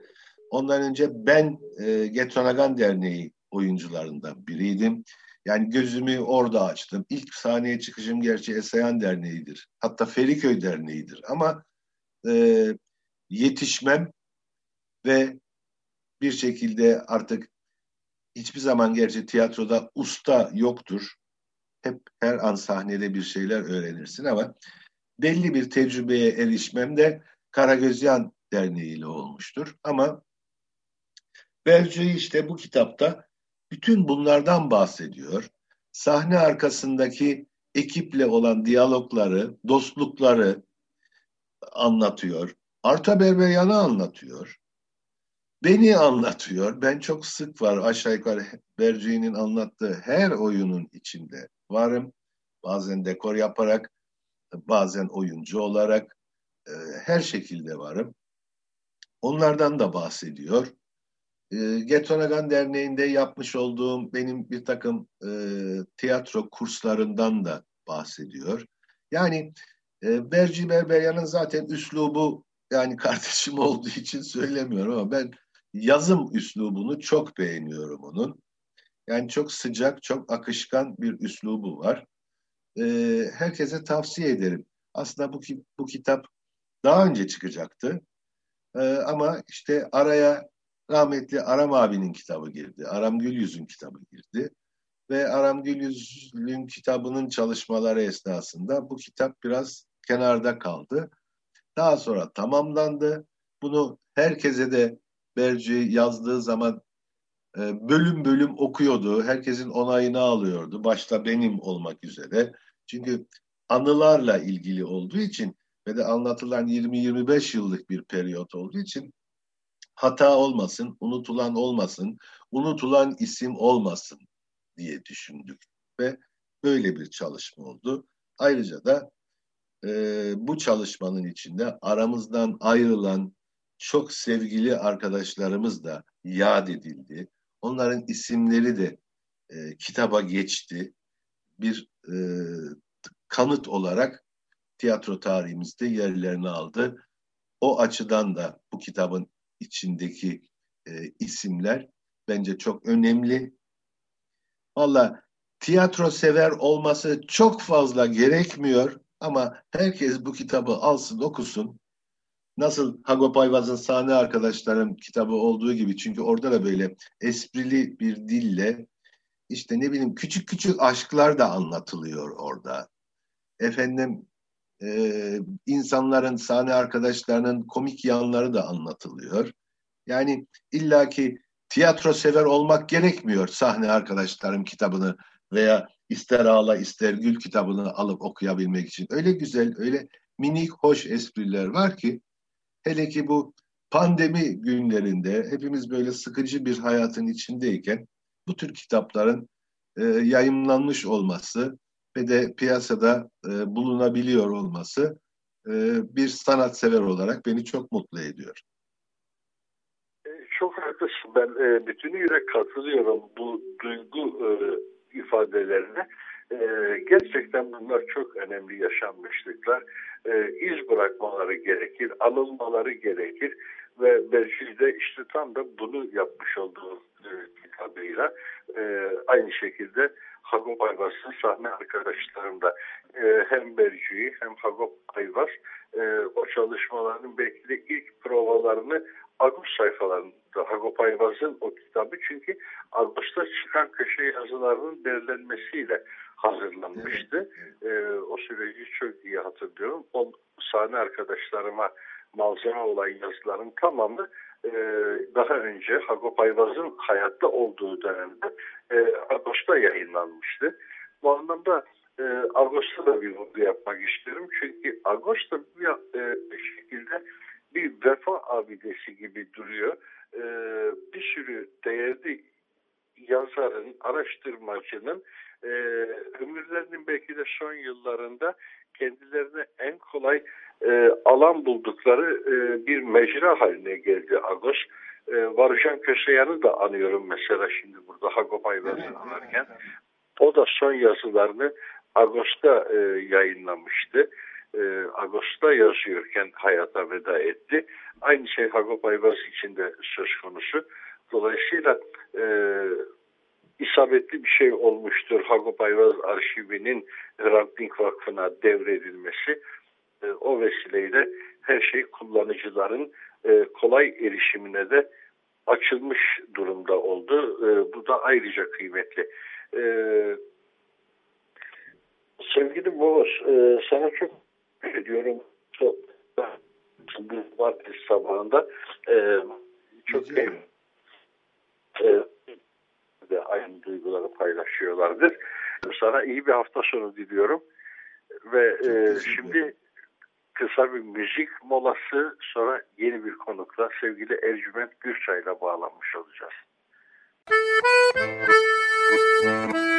Ondan önce ben e, Getronagan Derneği oyuncularından biriydim. Yani gözümü orada açtım. İlk sahneye çıkışım gerçi Esayan Derneği'dir. Hatta Feriköy Derneği'dir. Ama e, yetişmem ve bir şekilde artık hiçbir zaman gerçi tiyatroda usta yoktur. Hep her an sahnede bir şeyler öğrenirsin ama belli bir tecrübeye erişmem de Karagözyan Derneği ile olmuştur. Ama Belce işte bu kitapta bütün bunlardan bahsediyor. Sahne arkasındaki ekiple olan diyalogları, dostlukları anlatıyor. Arta Berberyan'ı anlatıyor. Beni anlatıyor. Ben çok sık var aşağı yukarı Berci'nin anlattığı her oyunun içinde varım. Bazen dekor yaparak, bazen oyuncu olarak e, her şekilde varım. Onlardan da bahsediyor. E, Getonagan Derneği'nde yapmış olduğum benim bir takım e, tiyatro kurslarından da bahsediyor. Yani e, Berci Berberyan'ın zaten üslubu yani kardeşim (laughs) olduğu için söylemiyorum ama ben yazım üslubunu çok beğeniyorum onun. Yani çok sıcak, çok akışkan bir üslubu var. E, herkese tavsiye ederim. Aslında bu, bu kitap daha önce çıkacaktı. E, ama işte araya rahmetli Aram abinin kitabı girdi. Aram Gülyüz'ün kitabı girdi. Ve Aram Gülyüz'ün kitabının çalışmaları esnasında bu kitap biraz kenarda kaldı. Daha sonra tamamlandı. Bunu herkese de Berci yazdığı zaman e, bölüm bölüm okuyordu. Herkesin onayını alıyordu. Başta benim olmak üzere. Çünkü anılarla ilgili olduğu için ve de anlatılan 20-25 yıllık bir periyot olduğu için hata olmasın, unutulan olmasın, unutulan isim olmasın diye düşündük ve böyle bir çalışma oldu. Ayrıca da e, bu çalışmanın içinde aramızdan ayrılan çok sevgili arkadaşlarımız da yad edildi. Onların isimleri de e, kitaba geçti. Bir e, kanıt olarak tiyatro tarihimizde yerlerini aldı. O açıdan da bu kitabın içindeki e, isimler bence çok önemli. Valla tiyatro sever olması çok fazla gerekmiyor ama herkes bu kitabı alsın okusun. nasıl Hagop Ayvaz'ın Sahne Arkadaşlarım kitabı olduğu gibi çünkü orada da böyle esprili bir dille işte ne bileyim küçük küçük aşklar da anlatılıyor orada. Efendim e, insanların, sahne arkadaşlarının komik yanları da anlatılıyor. Yani illaki tiyatro sever olmak gerekmiyor sahne arkadaşlarım kitabını veya ister ağla ister gül kitabını alıp okuyabilmek için. Öyle güzel, öyle minik hoş espriler var ki hele ki bu pandemi günlerinde hepimiz böyle sıkıcı bir hayatın içindeyken bu tür kitapların e, yayınlanmış olması ve de piyasada e, bulunabiliyor olması e, bir sanatsever olarak beni çok mutlu ediyor. E, çok haklısın. Ben e, bütünüyle katılıyorum bu duygu e, ifadelerine. E, gerçekten bunlar çok önemli yaşanmışlıklar. E, iz bırakmaları gerekir, anılmaları gerekir ve belki de işte tam da bunu yapmış olduğu e, kitabıyla e, aynı şekilde Hagop Ayvaz'ın sahne arkadaşlarım da e, hem Bercü'yü hem Hagop Ayvaz e, o çalışmaların belki de ilk provalarını Ağustos sayfalarında Hagop Ayvaz'ın o kitabı çünkü Ağustos'ta çıkan köşe yazılarının derlenmesiyle hazırlanmıştı. E, o süreci çok iyi hatırlıyorum. O sahne arkadaşlarıma malzeme olan yazıların tamamı e, daha önce Hagop Ayvaz'ın hayatta olduğu dönemde e, Ağustos'ta yayınlanmıştı. Bu anlamda e, Ağustos'ta da bir vurgu yapmak istiyorum. Çünkü Ağustos'ta bir şekilde bir vefa abidesi gibi duruyor. Bir sürü değerli yazarın, araştırmacının ömürlerinin belki de son yıllarında kendilerine en kolay e, alan buldukları e, bir mecra haline geldi Agos. E, Varujan Köseyan'ı da anıyorum mesela şimdi burada Hagop Ayvaz'ı anarken. O da son yazılarını Ağustos'ta e, yayınlamıştı. E, Ağustos'ta yazıyorken hayata veda etti. Aynı şey Hagop Ayvaz için de söz konusu. Dolayısıyla e, isabetli bir şey olmuştur Hagop Ayvaz arşivinin Hrant Dink Vakfı'na devredilmesi. E, o vesileyle her şey kullanıcıların e, kolay erişimine de açılmış durumda oldu. E, bu da ayrıca kıymetli. Sevgili Boğaz, sana çok ediyorum. Çok, bu cumartesi sabahında çok e, de aynı duyguları paylaşıyorlardır. Sana iyi bir hafta sonu diliyorum. Ve e, şimdi kısa bir müzik molası sonra yeni bir konukla sevgili Ercüment Gürçay ile bağlanmış olacağız. Bella (laughs)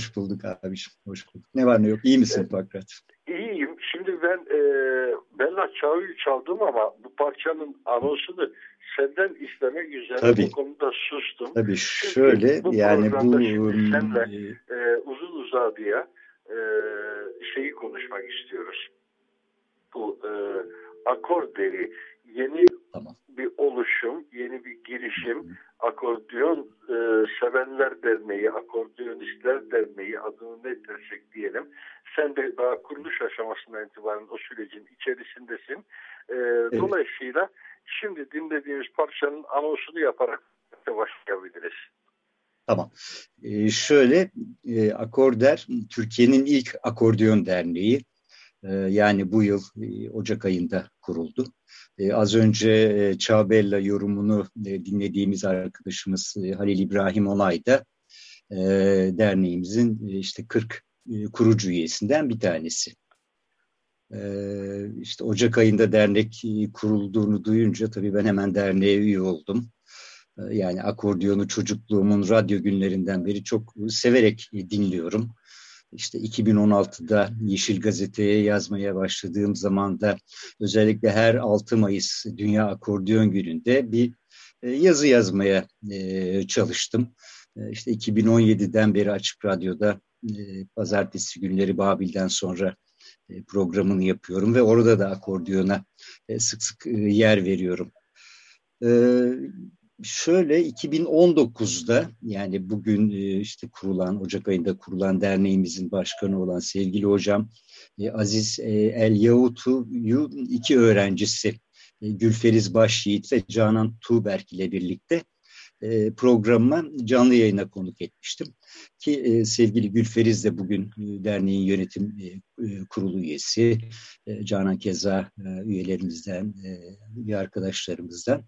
Hoş bulduk abiciğim, hoş bulduk. Ne var ne yok, iyi misin evet. Pakrat? İyiyim. Şimdi ben e, Bella Çağ'ı çaldım ama bu parçanın anonsunu senden istemek üzere Tabii. bu konuda sustum. Tabii şöyle bu yani bu senle e, uzun uzadıya e, şeyi konuşmak istiyoruz. Bu e, akor deri yeni tamam. bir oluşum, yeni bir girişim. Akordeon e, Sevenler Derneği, Akordeonistler Derneği adını ne dersek diyelim. Sen de daha kuruluş aşamasından itibaren o sürecin içerisindesin. E, evet. Dolayısıyla şimdi dinlediğimiz parçanın anonsunu yaparak başlayabiliriz. Tamam. Ee, şöyle, e, Akorder, Türkiye'nin ilk akordeon derneği. E, yani bu yıl e, Ocak ayında kuruldu. E, az önce e, Çağbella yorumunu e, dinlediğimiz arkadaşımız e, Halil İbrahim Olay da e, derneğimizin işte 40 e, kurucu üyesinden bir tanesi. E, işte Ocak ayında dernek kurulduğunu duyunca tabii ben hemen derneğe üye oldum. Yani akordiyonu çocukluğumun radyo günlerinden beri çok severek dinliyorum. İşte 2016'da Yeşil Gazete'ye yazmaya başladığım zaman da özellikle her 6 Mayıs Dünya Akordeon Günü'nde bir e, yazı yazmaya e, çalıştım. E, işte 2017'den beri Açık Radyo'da pazartesi günleri Babil'den sonra programını yapıyorum ve orada da akordiyona sık sık yer veriyorum şöyle 2019'da yani bugün e, işte kurulan Ocak ayında kurulan derneğimizin başkanı olan sevgili hocam e, Aziz e, El Yahutu'yu iki öğrencisi Gülferiz Başyiğit ve Canan Tuğberk ile birlikte programıma canlı yayına konuk etmiştim. Ki sevgili Gülferiz de bugün derneğin yönetim kurulu üyesi. Canan Keza üyelerimizden, üye arkadaşlarımızdan.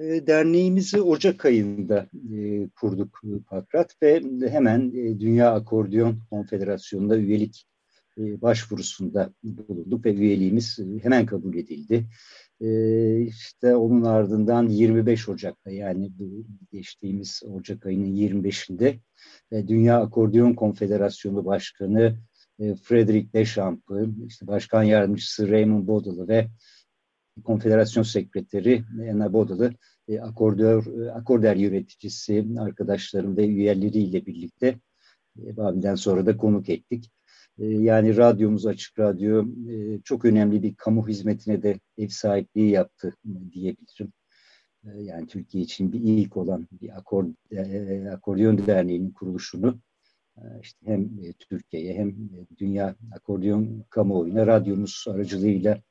E, derneğimizi Ocak ayında e, kurduk e, Pakrat ve hemen Dünya Akordeon Konfederasyonu'nda üyelik başvurusunda bulunduk ve üyeliğimiz hemen kabul edildi. İşte onun ardından 25 Ocak'ta yani geçtiğimiz Ocak ayının 25'inde e, Dünya Akordeon Konfederasyonu Başkanı Frederick Deschamps'ı, işte Başkan Yardımcısı Raymond Bodalı ve Konfederasyon Sekreteri Enna Bodalı e, akordör, e, akorder yöneticisi arkadaşlarım ve üyeleriyle birlikte e, Babil'den sonra da konuk ettik. E, yani radyomuz Açık Radyo e, çok önemli bir kamu hizmetine de ev sahipliği yaptı e, diyebilirim. E, yani Türkiye için bir ilk olan bir akor, e, akordeon derneğinin kuruluşunu e, işte hem e, Türkiye'ye hem dünya akordeon kamuoyuna radyomuz aracılığıyla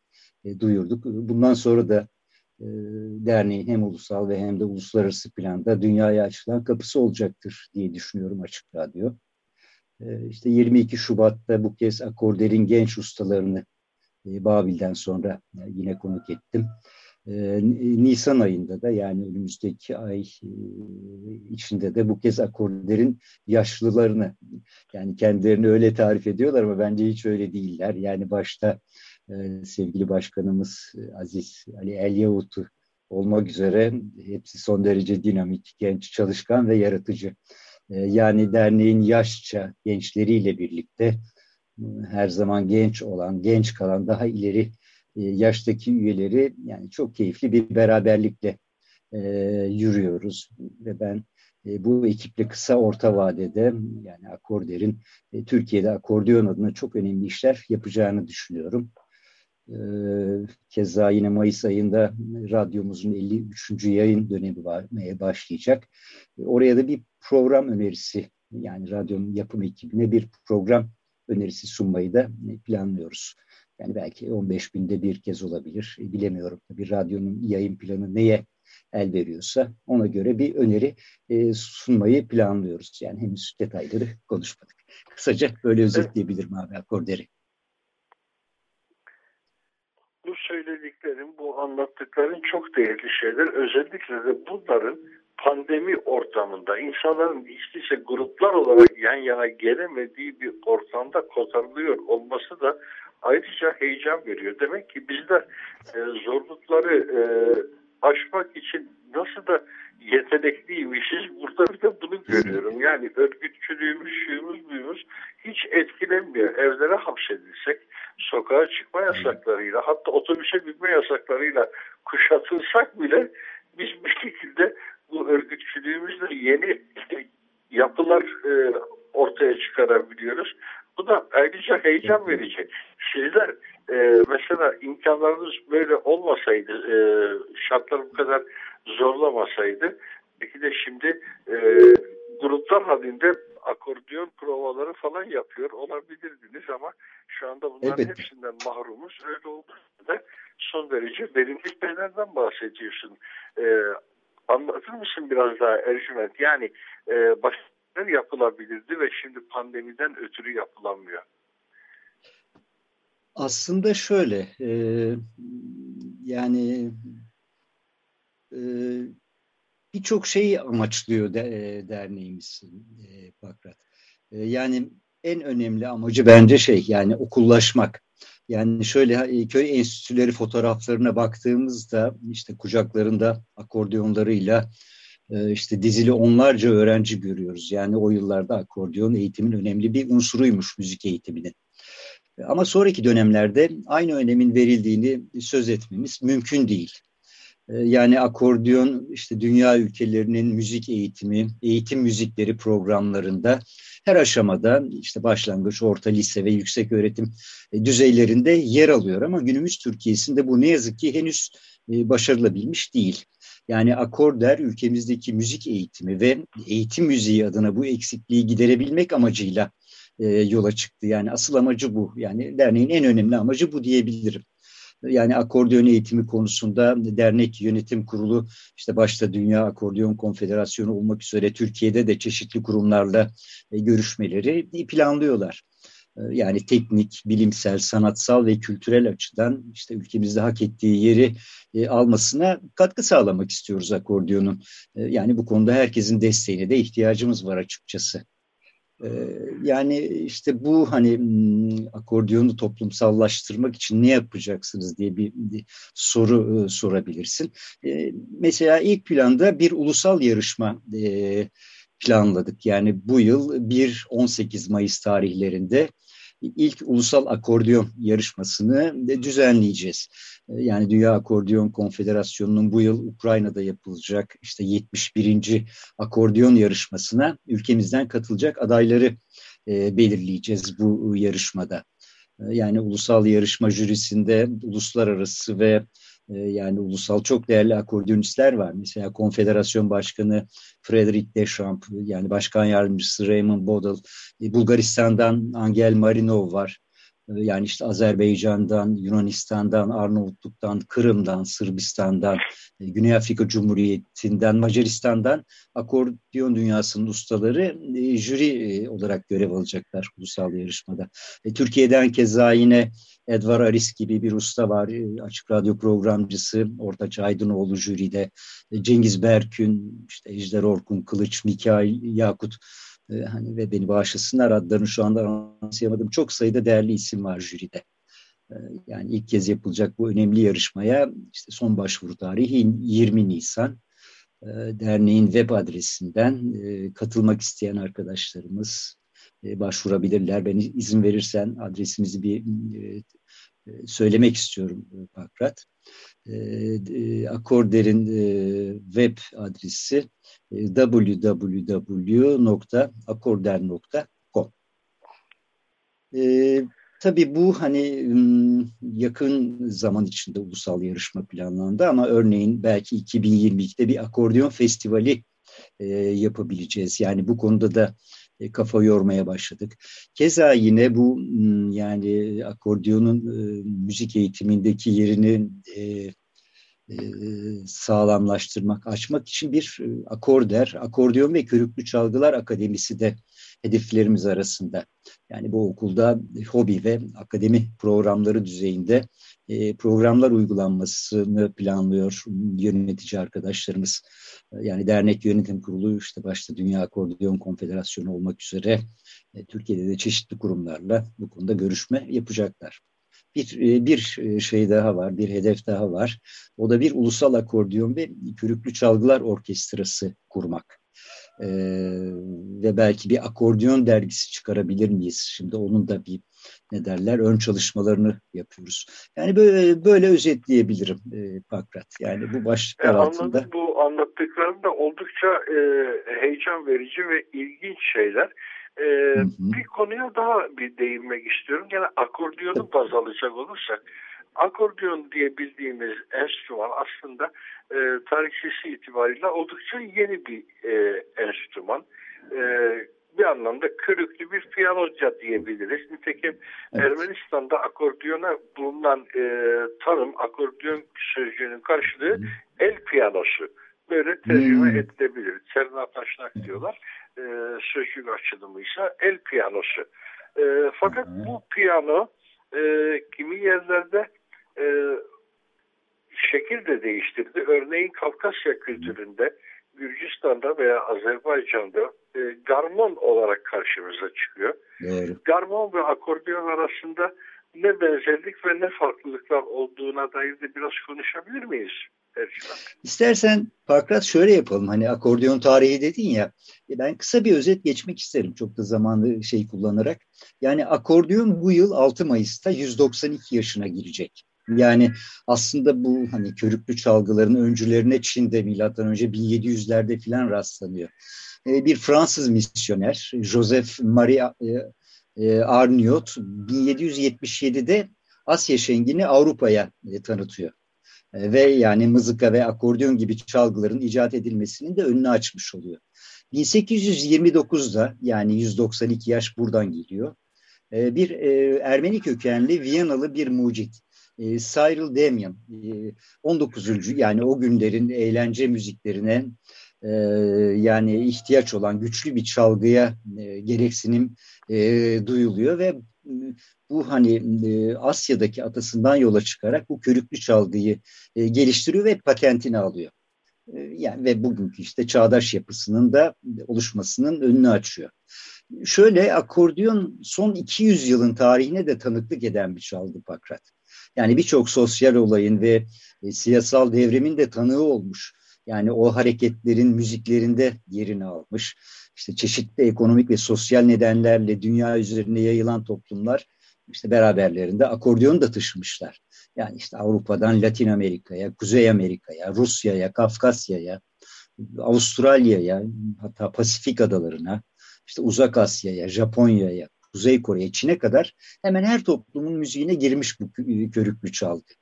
e, duyurduk. Bundan sonra da e, derneğin hem ulusal ve hem de uluslararası planda dünyaya açılan kapısı olacaktır diye düşünüyorum Açık Radyo. E, işte 22 Şubat'ta bu kez Akorder'in genç ustalarını e, Babil'den sonra yine konuk ettim. Nisan ayında da yani önümüzdeki ay içinde de bu kez Akorder'in yaşlılarını yani kendilerini öyle tarif ediyorlar ama bence hiç öyle değiller. Yani başta sevgili başkanımız e, Aziz Ali Elyavut'u olmak üzere hepsi son derece dinamik, genç, çalışkan ve yaratıcı. Ee, yani derneğin yaşça gençleriyle birlikte e, her zaman genç olan, genç kalan, daha ileri e, yaştaki üyeleri yani çok keyifli bir beraberlikle yürüyoruz. Ve ben bu ekiple kısa orta vadede yani Akorder'in Türkiye'de akordeon adına çok önemli işler yapacağını düşünüyorum. Ee, keza yine Mayıs ayında radyomuzun 53. yayın dönemi başlayacak. Oraya da bir program önerisi yani radyonun yapım ekibine bir program önerisi sunmayı da planlıyoruz. Yani belki 15 binde bir kez olabilir. E, bilemiyorum. Bir radyonun yayın planı neye el veriyorsa ona göre bir öneri e, sunmayı planlıyoruz. Yani henüz detayları konuşmadık. Kısaca böyle özetleyebilirim abi akorderi. Bu söylediklerin, bu anlattıkların çok değerli şeyler. Özellikle de bunların pandemi ortamında insanların işte gruplar olarak yan yana gelemediği bir ortamda kotarılıyor olması da ayrıca heyecan veriyor. Demek ki bizler e, zorlukları e, aşmak için nasıl da yetenekliymişiz. Burada bir de bunu görüyorum. Yani örgütçülüğümüz, şuyumuz, buyumuz hiç etkilenmiyor. Evlere hapsedilsek, sokağa çıkma yasaklarıyla, hatta otobüse binme yasaklarıyla kuşatılsak bile biz bir şekilde bu örgütçülüğümüzle yeni yapılar e, ortaya çıkarabiliyoruz. Bu da ayrıca heyecan verecek. Sizler e, mesela imkanlarınız böyle olmasaydı, e, şartlar bu kadar zorlamasaydı, belki de şimdi e, gruplar halinde akordiyon provaları falan yapıyor olabilirdiniz ama şu anda bunların evet. hepsinden mahrumuz. Öyle olduğunda son derece verimli şeylerden bahsediyorsun. E, anlatır mısın biraz daha Ercüment? Yani e, başkalar yapılabilirdi ve şimdi pandemiden ötürü yapılamıyor. Aslında şöyle, e, yani e, birçok şeyi amaçlıyor e, derneğimiz e, Pakrat. E, yani en önemli amacı bence şey yani okullaşmak. Yani şöyle e, köy enstitüleri fotoğraflarına baktığımızda işte kucaklarında akordeonlarıyla e, işte dizili onlarca öğrenci görüyoruz. Yani o yıllarda akordeon eğitimin önemli bir unsuruymuş müzik eğitiminin. Ama sonraki dönemlerde aynı önemin verildiğini söz etmemiz mümkün değil. E, yani akordeon işte dünya ülkelerinin müzik eğitimi, eğitim müzikleri programlarında her aşamada işte başlangıç, orta lise ve yüksek öğretim e, düzeylerinde yer alıyor. Ama günümüz Türkiye'sinde bu ne yazık ki henüz e, başarılabilmiş değil. Yani akorder ülkemizdeki müzik eğitimi ve eğitim müziği adına bu eksikliği giderebilmek amacıyla e, yola çıktı. Yani asıl amacı bu. Yani derneğin en önemli amacı bu diyebilirim. Yani akordeon eğitimi konusunda dernek yönetim kurulu işte başta Dünya Akordeon Konfederasyonu olmak üzere Türkiye'de de çeşitli kurumlarla e, görüşmeleri planlıyorlar. E, yani teknik, bilimsel, sanatsal ve kültürel açıdan işte ülkemizde hak ettiği yeri e, almasına katkı sağlamak istiyoruz akordeonun. Yani bu konuda herkesin desteğine de ihtiyacımız var açıkçası. Ee, yani işte bu hani hmm, akordiyonu toplumsallaştırmak için ne yapacaksınız diye bir, bir soru e, sorabilirsin. Ee, mesela ilk planda bir ulusal yarışma e, planladık. Yani bu yıl 1-18 Mayıs tarihlerinde ilk ulusal akordiyon yarışmasını düzenleyeceğiz. Ee, yani Dünya Akordiyon Konfederasyonu'nun bu yıl Ukrayna'da yapılacak işte 71. akordiyon yarışmasına ülkemizden katılacak adayları e, belirleyeceğiz bu yarışmada. Ee, yani ulusal yarışma jürisinde uluslararası ve e, yani ulusal çok değerli akordeonistler var. Mesela Konfederasyon Başkanı Frederick Deschamps, yani Başkan Yardımcısı Raymond Bodal, e, Bulgaristan'dan Angel Marinov var. Yani işte Azerbaycan'dan, Yunanistan'dan, Arnavutluk'tan, Kırım'dan, Sırbistan'dan, e, Güney Afrika Cumhuriyeti'nden, Macaristan'dan akordiyon dünyasının ustaları e, jüri e, olarak görev alacaklar ulusal yarışmada. Türkiye'den keza yine Edvar Aris gibi bir usta var. Açık Radyo programcısı Ortaç Aydınoğlu jüride. Cengiz Berkün, işte Ejder Orkun Kılıç, Mikail Yakut e, hani ve beni bağışlasınlar adlarını şu anda anımsayamadım. Çok sayıda değerli isim var jüride. E, yani ilk kez yapılacak bu önemli yarışmaya işte son başvuru tarihi 20 Nisan. E, derneğin web adresinden e, katılmak isteyen arkadaşlarımız e, başvurabilirler. Ben izin verirsen adresimizi bir e, söylemek istiyorum Pakrat. E, Akorder'in e, web adresi e, www.akorder.com e, Tabii bu hani yakın zaman içinde ulusal yarışma planlandı ama örneğin belki 2022'de bir akordeon festivali e, yapabileceğiz. Yani bu konuda da e, kafa yormaya başladık. Keza yine bu yani akordiyonun e, müzik eğitimindeki yerini e, e, sağlamlaştırmak, açmak için bir e, akorder, akordeon ve körüklü çalgılar akademisi de hedeflerimiz arasında. Yani bu okulda hobi ve akademi programları düzeyinde e, programlar uygulanmasını planlıyor yönetici arkadaşlarımız. Yani dernek yönetim kurulu işte başta Dünya Akordeon Konfederasyonu olmak üzere Türkiye'de de çeşitli kurumlarla bu konuda görüşme yapacaklar. Bir, e, bir e, şey daha var, bir hedef daha var. O da bir ulusal akordeon ve körüklü çalgılar orkestrası kurmak. Ee, ve belki bir akordeon dergisi çıkarabilir miyiz? Şimdi onun da bir ne derler ön çalışmalarını yapıyoruz. Yani böyle böyle özetleyebilirim e, Pakrat. Yani bu başlıklar e, altında. Bu anlattıkların da oldukça e, heyecan verici ve ilginç şeyler. Ee, hı hı. Bir konuya daha bir değinmek istiyorum. Yani akordiyonu baz alacak olursak akordiyon diye bildiğimiz enstrüman aslında e, tarihçesi itibariyle oldukça yeni bir e, enstrüman. E, bir anlamda körüklü bir piyanoca diyebiliriz. Nitekim evet. Ermenistan'da akordiyona bulunan e, tanım, akordiyon sözcüğünün karşılığı el piyanosu. Böyle tercüme hmm. edilebilir. Çernataşnak diyorlar e, sözcük açılımıysa el piyanosu. E, fakat Hı. bu piyano e, kimi yerlerde e, şekil de değiştirdi. Örneğin Kafkasya kültüründe Gürcistan'da veya Azerbaycan'da e, garmon olarak karşımıza çıkıyor. Evet. Garmon ve akordeon arasında ne benzerlik ve ne farklılıklar olduğuna dair de biraz konuşabilir miyiz? İstersen Pakrat şöyle yapalım. Hani akordeon tarihi dedin ya. E, ben kısa bir özet geçmek isterim. Çok da zamanlı şey kullanarak. Yani akordeon bu yıl 6 Mayıs'ta 192 yaşına girecek. Yani aslında bu hani körüklü çalgıların öncülerine Çin'de milattan önce 1700'lerde filan rastlanıyor. E, bir Fransız misyoner Joseph Marie e, Arniot 1777'de Asya Şengi'ni Avrupa'ya tanıtıyor. E, ve yani mızıka ve akordeon gibi çalgıların icat edilmesinin de önünü açmış oluyor. 1829'da yani 192 yaş buradan geliyor. E, bir e, Ermeni kökenli Viyanalı bir mucit. Cyril Damian 19. yani o günlerin eğlence müziklerine yani ihtiyaç olan güçlü bir çalgıya gereksinim duyuluyor ve bu hani e, Asya'daki atasından yola çıkarak bu körüklü çalgıyı e, geliştiriyor ve patentini alıyor. E, yani ve bugünkü işte çağdaş yapısının da oluşmasının önünü açıyor. Şöyle akordiyon son 200 yılın tarihine de tanıklık eden bir çalgı Pakrat. Yani birçok sosyal olayın ve e, siyasal devrimin de tanığı olmuş. Yani o hareketlerin müziklerinde yerini almış. İşte çeşitli ekonomik ve sosyal nedenlerle dünya üzerine yayılan toplumlar işte beraberlerinde akordeon da taşımışlar. Yani işte Avrupa'dan Latin Amerika'ya, Kuzey Amerika'ya, Rusya'ya, Kafkasya'ya, Avustralya'ya, hatta Pasifik adalarına, işte Uzak Asya'ya, Japonya'ya, Kuzey Kore'ye, Çin'e kadar hemen her toplumun müziğine girmiş bu körüklü çalgı.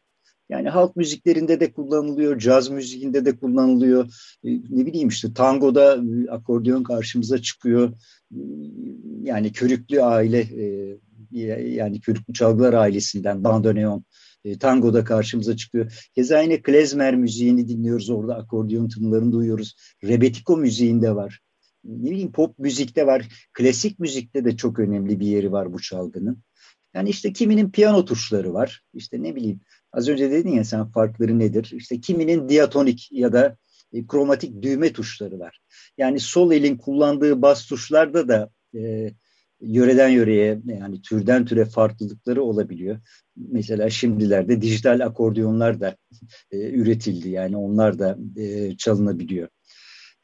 Yani halk müziklerinde de kullanılıyor, caz müziğinde de kullanılıyor. E, ne bileyim işte tangoda e, akordeon karşımıza çıkıyor. E, yani körüklü aile yani körüklü çalgılar ailesinden bandoneon tangoda karşımıza çıkıyor. Keza yine klezmer müziğini dinliyoruz orada akordeon tınılarını duyuyoruz. Rebetiko müziğinde var. Ne bileyim pop müzikte var. Klasik müzikte de çok önemli bir yeri var bu çalgının. Yani işte kiminin piyano tuşları var. İşte ne bileyim az önce dedin ya sen farkları nedir? İşte kiminin diatonik ya da e, kromatik düğme tuşları var. Yani sol elin kullandığı bas tuşlarda da e, yöreden yöreye yani türden türe farklılıkları olabiliyor. Mesela şimdilerde dijital akordiyonlar da e, üretildi. Yani onlar da e, çalınabiliyor.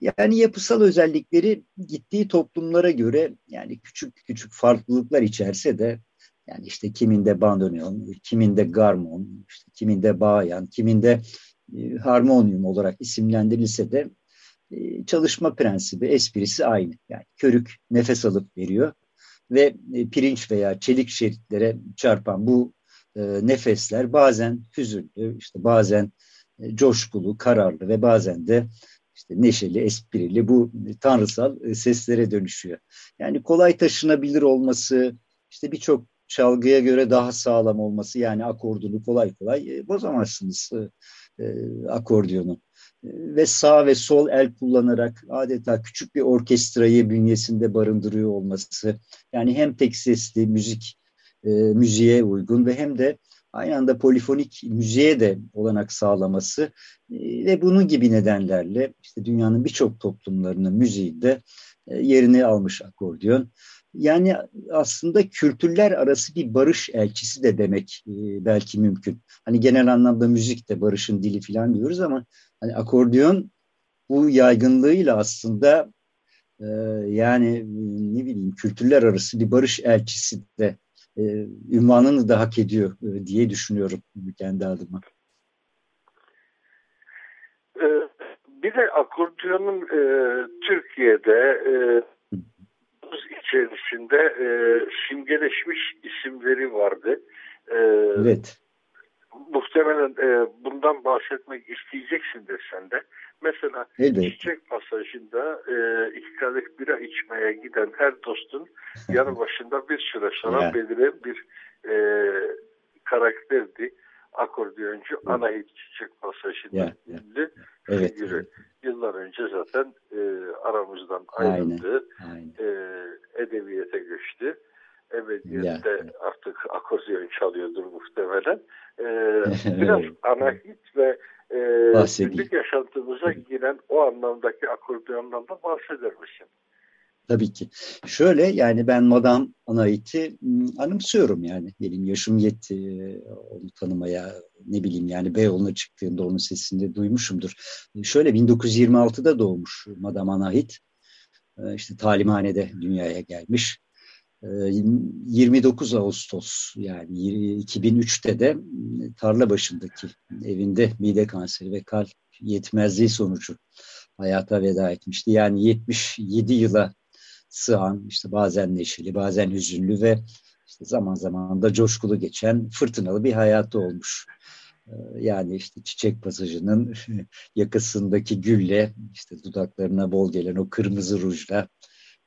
Yani yapısal özellikleri gittiği toplumlara göre yani küçük küçük farklılıklar içerse de yani işte kiminde bandoneon, kiminde garmon, işte kiminde bayan, kiminde e, harmonyum olarak isimlendirilse de e, çalışma prensibi, esprisi aynı. Yani körük nefes alıp veriyor ve e, pirinç veya çelik şeritlere çarpan bu e, nefesler bazen hüzünlü, işte bazen e, coşkulu, kararlı ve bazen de işte neşeli, esprili bu tanrısal seslere dönüşüyor. Yani kolay taşınabilir olması, işte birçok çalgıya göre daha sağlam olması yani akordunu kolay kolay bozamazsınız. e, akordiyonu ve sağ ve sol el kullanarak adeta küçük bir orkestrayı bünyesinde barındırıyor olması. Yani hem tek sesli müzik e, müziğe uygun ve hem de aynı anda polifonik müziğe de olanak sağlaması e, ve bunun gibi nedenlerle işte dünyanın birçok toplumlarının müziğinde e, yerini almış akordiyon. Yani aslında kültürler arası bir barış elçisi de demek e, belki mümkün. Hani genel anlamda müzik de barışın dili falan diyoruz ama hani akordiyon bu yaygınlığıyla aslında e, yani ne bileyim kültürler arası bir barış elçisi de e, ünvanını da hak ediyor e, diye düşünüyorum kendi adıma. E, bir de akordiyonun e, Türkiye'de e, içerisinde e, simgeleşmiş isimleri vardı. E, evet. Muhtemelen e, bundan bahsetmek isteyeceksindir sen de. Mesela Elbette. Çiçek Pasajı'nda e, iki kadeh bira içmeye giden her dostun (laughs) yanı başında bir süre sonra yeah. beliren bir e, karakterdi. Akordiyoncu yeah. Anahit Çiçek Pasajı'nda yeah. yeah. evet, figürü. Evet. Yıllar önce zaten e, aramızdan ayrıldı. Aynen. Aynen. E, edebiyete göçtü. Ebediyette yeah. artık akordiyon çalıyordur muhtemelen. E, (laughs) biraz Anahit ve e, günlük yaşantımıza giren o anlamdaki akordiyondan da bahseder misin? Tabii ki. Şöyle yani ben Madame Anait'i anımsıyorum yani. Benim yaşım yetti onu tanımaya. Ne bileyim yani Beyoğlu'na çıktığında onun sesini duymuşumdur. Şöyle 1926'da doğmuş Madame Anait. İşte talimhanede dünyaya gelmiş. 29 Ağustos yani 2003'te de tarla başındaki evinde mide kanseri ve kalp yetmezliği sonucu hayata veda etmişti. Yani 77 yıla sığan işte bazen neşeli bazen hüzünlü ve işte zaman zaman da coşkulu geçen fırtınalı bir hayatı olmuş. Yani işte çiçek pasajının (laughs) yakasındaki gülle, işte dudaklarına bol gelen o kırmızı rujla,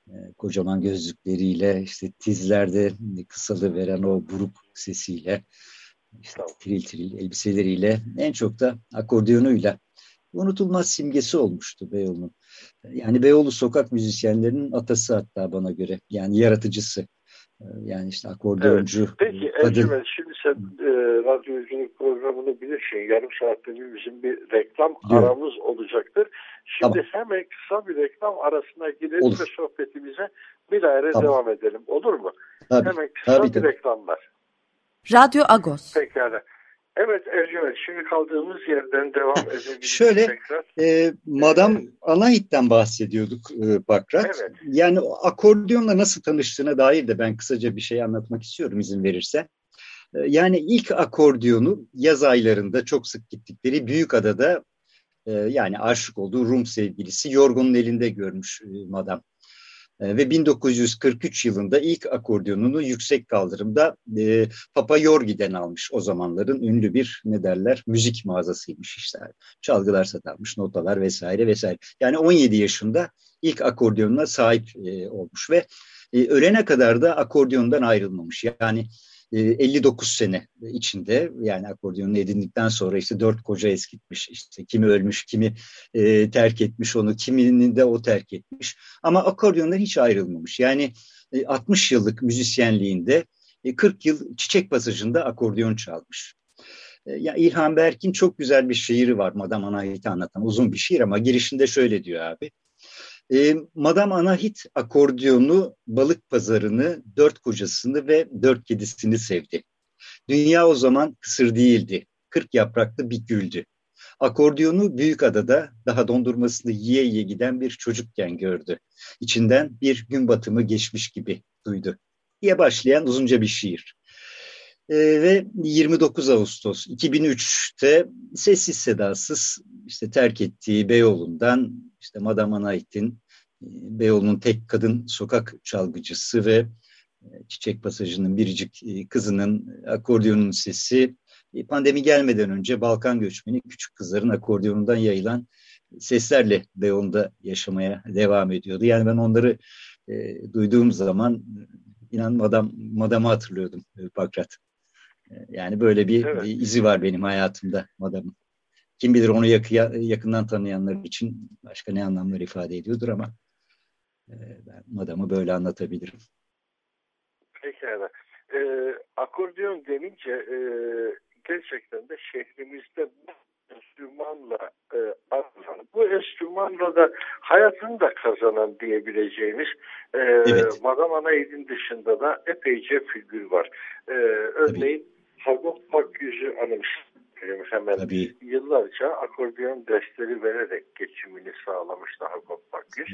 e, kocaman gözlükleriyle işte tizlerde kısalı veren o buruk sesiyle işte tiril tiril elbiseleriyle en çok da akordiyonuyla unutulmaz simgesi olmuştu Beyoğlu'nun. Yani Beyoğlu sokak müzisyenlerinin atası hatta bana göre yani yaratıcısı. E, yani işte akordiyoncu. Evet. Peki kadın. şimdi sen e, radyoculuk programını bilirsin. Yarım saatte bizim bir reklam Diyor. aramız olacaktır. Şimdi tamam. hemen kısa bir reklam arasına girelim Olur. ve sohbetimize bir ayrı tamam. devam edelim. Olur mu? Tabii. Hemen kısa tabii, bir tabii. reklamlar. Radyo Agos. Pekala. Evet Ercüment şimdi kaldığımız yerden devam edebiliriz Şöyle tekrar. e, Madam evet. Anahit'ten bahsediyorduk e, Bakrat. Evet. Yani akordiyonla nasıl tanıştığına dair de ben kısaca bir şey anlatmak istiyorum izin verirse. E, yani ilk akordiyonu yaz aylarında çok sık gittikleri Büyükada'da e, yani aşık olduğu Rum sevgilisi Yorgon'un elinde görmüş e, Madam. E, ve 1943 yılında ilk akordiyonunu yüksek kaldırımda e, Papa Yorgi'den almış o zamanların ünlü bir ne derler müzik mağazasıymış işte. Çalgılar satarmış, notalar vesaire vesaire. Yani 17 yaşında ilk akordiyonuna sahip e, olmuş ve e, ölene kadar da akordiyondan ayrılmamış. Yani 59 e, sene içinde yani akordiyonu edindikten sonra işte dört koca eskitmiş işte kimi ölmüş kimi e, terk etmiş onu kiminin de o terk etmiş ama akordiyondan hiç ayrılmamış yani e, 60 yıllık müzisyenliğinde e, 40 yıl çiçek pasajında akordiyon çalmış. E, ya İlhan Berk'in çok güzel bir şiiri var Madame Anahit'i anlatan uzun bir şiir ama girişinde şöyle diyor abi. E, Madame Anahit akordiyonu, balık pazarını, dört kocasını ve dört kedisini sevdi. Dünya o zaman kısır değildi. Kırk yapraklı bir güldü. Akordiyonu büyük adada daha dondurmasını yiye yiye giden bir çocukken gördü. İçinden bir gün batımı geçmiş gibi duydu. diye başlayan uzunca bir şiir. E, ve 29 Ağustos 2003'te sessiz sedasız işte terk ettiği Beyoğlu'ndan işte Madame Anait'in e, Beyoğlu'nun tek kadın sokak çalgıcısı ve e, Çiçek Pasajı'nın biricik e, kızının akordiyonun sesi pandemi gelmeden önce Balkan göçmeni küçük kızların akordiyonundan yayılan seslerle Beyoğlu'nda yaşamaya devam ediyordu. Yani ben onları e, duyduğum zaman inan madam, madamı hatırlıyordum Pakrat. Yani böyle bir evet. izi var benim hayatımda madamın. Kim bilir onu yakından tanıyanlar için başka ne anlamlar ifade ediyordur ama e, ben madamı böyle anlatabilirim. Pekala. E, akordeon denince e, gerçekten de şehrimizde enstrümanla e, anılan, bu enstrümanla da hayatını da kazanan diyebileceğimiz e, evet. Madame Anaid'in dışında da epeyce figür var. E, örneğin Hagot Pakyüz'ü anımsayayım hemen. Tabii. Yıllarca akordeon dersleri vererek geçimini sağlamıştı Hagot Pakyüz.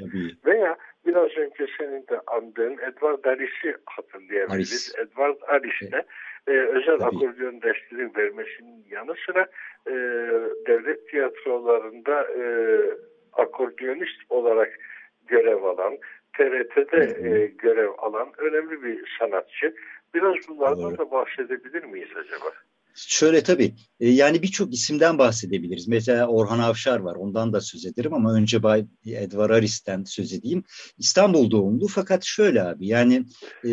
Veya biraz önce senin de andığın Edward Aris'i hatırlayabiliriz. Aris. Edward Aris de e, özel Tabii. akordeon dersleri vermesinin yanı sıra e, devlet tiyatrolarında e, akordeonist olarak görev alan, TRT'de e, görev alan önemli bir sanatçı. Biraz bunlardan Doğru. da bahsedebilir miyiz acaba? Şöyle tabii, e, yani birçok isimden bahsedebiliriz. Mesela Orhan Avşar var, ondan da söz ederim ama önce Bay Edvar Aris'ten söz edeyim. İstanbul doğumlu fakat şöyle abi, yani e,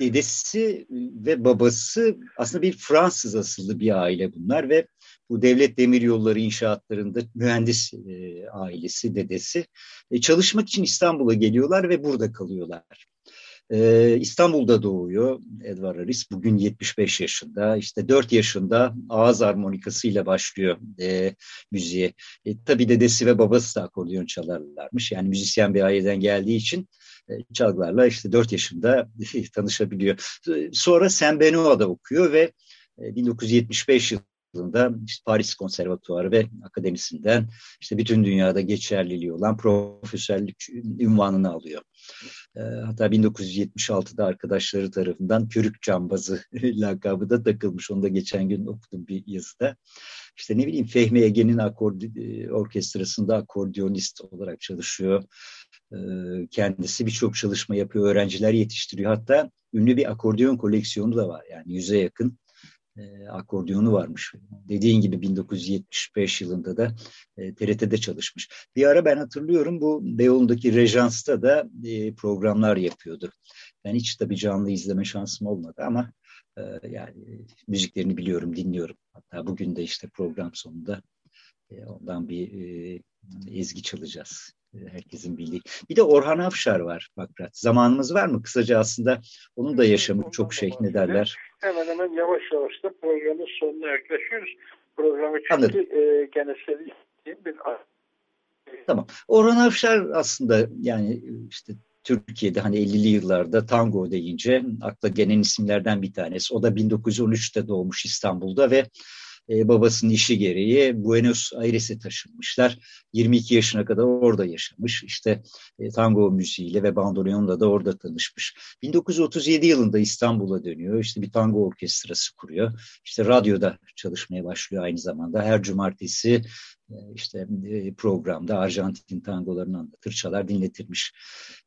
dedesi ve babası aslında bir Fransız asıllı bir aile bunlar ve bu devlet demiryolları inşaatlarında mühendis e, ailesi, dedesi e, çalışmak için İstanbul'a geliyorlar ve burada kalıyorlar. Ee, İstanbul'da doğuyor Edward Aris. Bugün 75 yaşında. İşte 4 yaşında ağız harmonikasıyla başlıyor e, müziğe. E, tabii dedesi ve babası da akordeon çalarlarmış. Yani müzisyen bir aileden geldiği için e, çalgılarla işte 4 yaşında (laughs) tanışabiliyor. Sonra Saint Benoît'da okuyor ve 1975 e, yılında işte Paris Konservatuarı ve Akademisi'nden işte bütün dünyada geçerliliği olan profesörlük ünvanını alıyor. E, hatta 1976'da arkadaşları tarafından Körük Cambazı (laughs) lakabı da takılmış. Onu da geçen gün okudum bir yazıda. İşte ne bileyim Fehmi Ege'nin akordi, orkestrasında akordeonist olarak çalışıyor. Ee, kendisi birçok çalışma yapıyor, öğrenciler yetiştiriyor. Hatta ünlü bir akordeon koleksiyonu da var. Yani yüze yakın e, akordiyonu varmış. Dediğin gibi 1975 yılında da e, TRT'de çalışmış. Bir ara ben hatırlıyorum bu Beyoğlu'ndaki Rejans'ta da e, programlar yapıyordu. Ben hiç tabii canlı izleme şansım olmadı ama e, yani müziklerini biliyorum, dinliyorum. Hatta bugün de işte program sonunda e, ondan bir e, ezgi çalacağız herkesin bildiği. Bir de Orhan Afşar var Bakrat. Zamanımız var mı? Kısaca aslında onun da yaşamı çok şey ne derler. Hemen hemen yavaş yavaş da programın sonuna yaklaşıyoruz. Programı çünkü Anladım. e, gene bir Tamam. Orhan Afşar aslında yani işte Türkiye'de hani 50'li yıllarda tango deyince akla gelen isimlerden bir tanesi. O da 1913'te doğmuş İstanbul'da ve e, babasının işi gereği Buenos Aires'e taşınmışlar. 22 yaşına kadar orada yaşamış. İşte e, tango müziğiyle ve bandoneonla da orada tanışmış. 1937 yılında İstanbul'a dönüyor. İşte bir tango orkestrası kuruyor. İşte radyoda çalışmaya başlıyor aynı zamanda. Her cumartesi işte e, programda Arjantin tangolarını anlatır, çalar, dinletirmiş.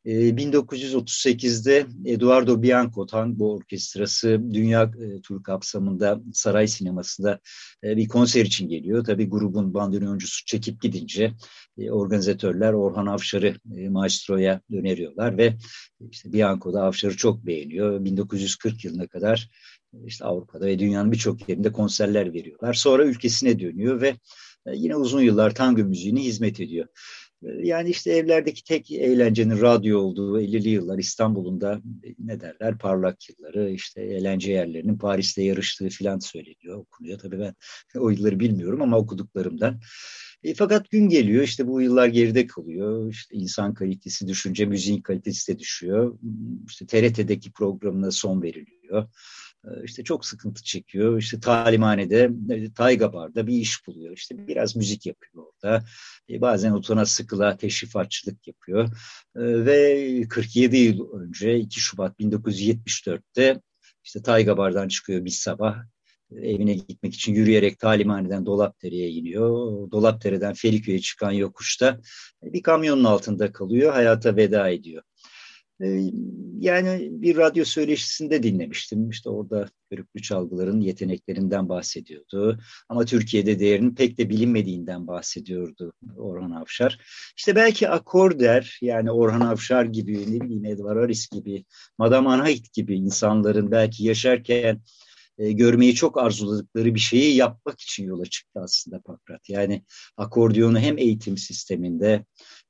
1938'de e, Eduardo Bianco Tango Orkestrası Dünya Turu kapsamında Saray Sineması'nda bir konser için geliyor. Tabii grubun bandoneoncusu çekip gidince organizatörler Orhan Avşar'ı maestroya öneriyorlar ve işte Bianco da Avşar'ı çok beğeniyor. 1940 yılına kadar işte Avrupa'da ve dünyanın birçok yerinde konserler veriyorlar. Sonra ülkesine dönüyor ve e, yine uzun yıllar tango müziğine hizmet ediyor. E, yani işte evlerdeki tek eğlencenin radyo olduğu 50'li yıllar İstanbul'un da e, ne derler parlak yılları işte eğlence yerlerinin Paris'te yarıştığı filan söyleniyor, okunuyor. Tabii ben o yılları bilmiyorum ama okuduklarımdan. E, fakat gün geliyor işte bu yıllar geride kalıyor. İşte insan kalitesi düşünce müziğin kalitesi de düşüyor. İşte TRT'deki programına son veriliyor. Ee, işte çok sıkıntı çekiyor. İşte talimhanede, e, Tayga Bar'da bir iş buluyor. İşte biraz müzik yapıyor orada. E, bazen otona sıkıla teşrifatçılık yapıyor. E, ve 47 yıl önce 2 Şubat 1974'te işte Tayga Bar'dan çıkıyor bir sabah. Evine gitmek için yürüyerek talimhaneden Dolapdere'ye iniyor. Dolapdere'den Feriköy'e çıkan yokuşta bir kamyonun altında kalıyor. Hayata veda ediyor. Ee, yani bir radyo söyleşisinde dinlemiştim. İşte orada körüklü çalgıların yeteneklerinden bahsediyordu. Ama Türkiye'de değerinin pek de bilinmediğinden bahsediyordu Orhan Avşar. İşte belki akorder yani Orhan Avşar gibi, ne bileyim Edvar Aris gibi, Madame Anhait gibi insanların belki yaşarken e, görmeyi çok arzuladıkları bir şeyi yapmak için yola çıktı aslında Pakrat. Yani akordiyonu hem eğitim sisteminde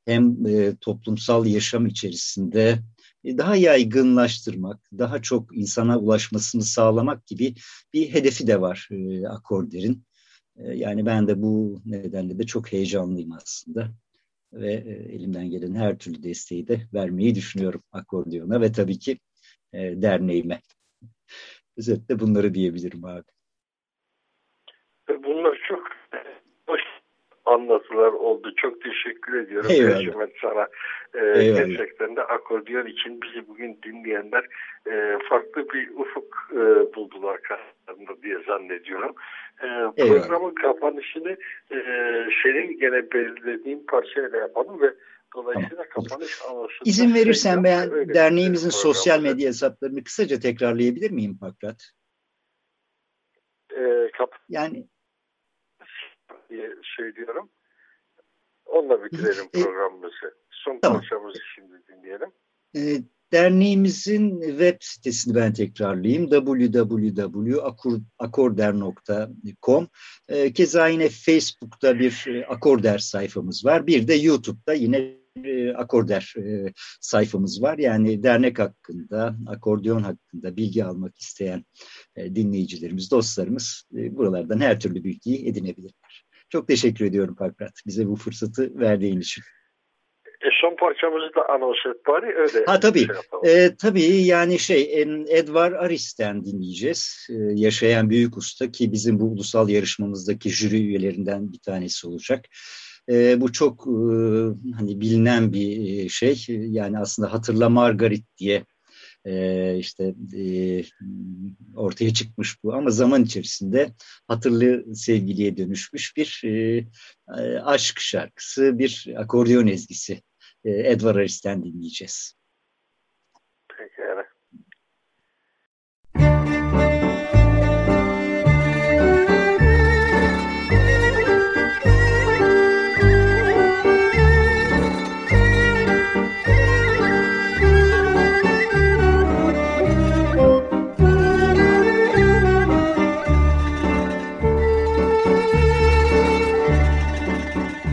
hem e, toplumsal yaşam içerisinde daha yaygınlaştırmak, daha çok insana ulaşmasını sağlamak gibi bir hedefi de var e, Akorder'in. E, yani ben de bu nedenle de çok heyecanlıyım aslında ve e, elimden gelen her türlü desteği de vermeyi düşünüyorum akordiyona ve tabii ki e, derneğime. Özetle bunları diyebilirim abi. Bunlar anlatılar oldu. Çok teşekkür ediyorum Eyvallah. sana. Ee, gerçekten de akordiyon için bizi bugün dinleyenler e, farklı bir ufuk e, buldular karşılarında diye zannediyorum. E, programın kapanışını e, senin gene belirlediğin parçayla yapalım ve Dolayısıyla tamam. kapanış anonsunda... İzin verirsen ben derneğimizin sosyal medya hesaplarını kısaca tekrarlayabilir miyim Pakrat? Ee, kap yani diye söylüyorum. Onunla bitirelim e, programımızı. Son tamam. parçamızı şimdi dinleyelim. E, derneğimizin web sitesini ben tekrarlayayım. www.akorder.com e, Keza yine Facebook'ta bir e, Akorder sayfamız var. Bir de YouTube'da yine e, Akorder e, sayfamız var. Yani dernek hakkında, akordeon hakkında bilgi almak isteyen e, dinleyicilerimiz, dostlarımız e, buralardan her türlü bilgiyi edinebilirler. Çok teşekkür ediyorum Pakrat bize bu fırsatı verdiğin için. E son parçamızı da anons et bari öyle. Ha tabii. Şey e, tabii yani şey Edward Aris'ten dinleyeceğiz. E, yaşayan büyük usta ki bizim bu ulusal yarışmamızdaki jüri üyelerinden bir tanesi olacak. E, bu çok e, hani bilinen bir şey. Yani aslında Hatırla Margaret diye e, işte e, ortaya çıkmış bu ama zaman içerisinde hatırlı sevgiliye dönüşmüş bir e, aşk şarkısı, bir akordeon ezgisi. E, Edward Harris'ten dinleyeceğiz.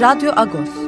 Radyo Agos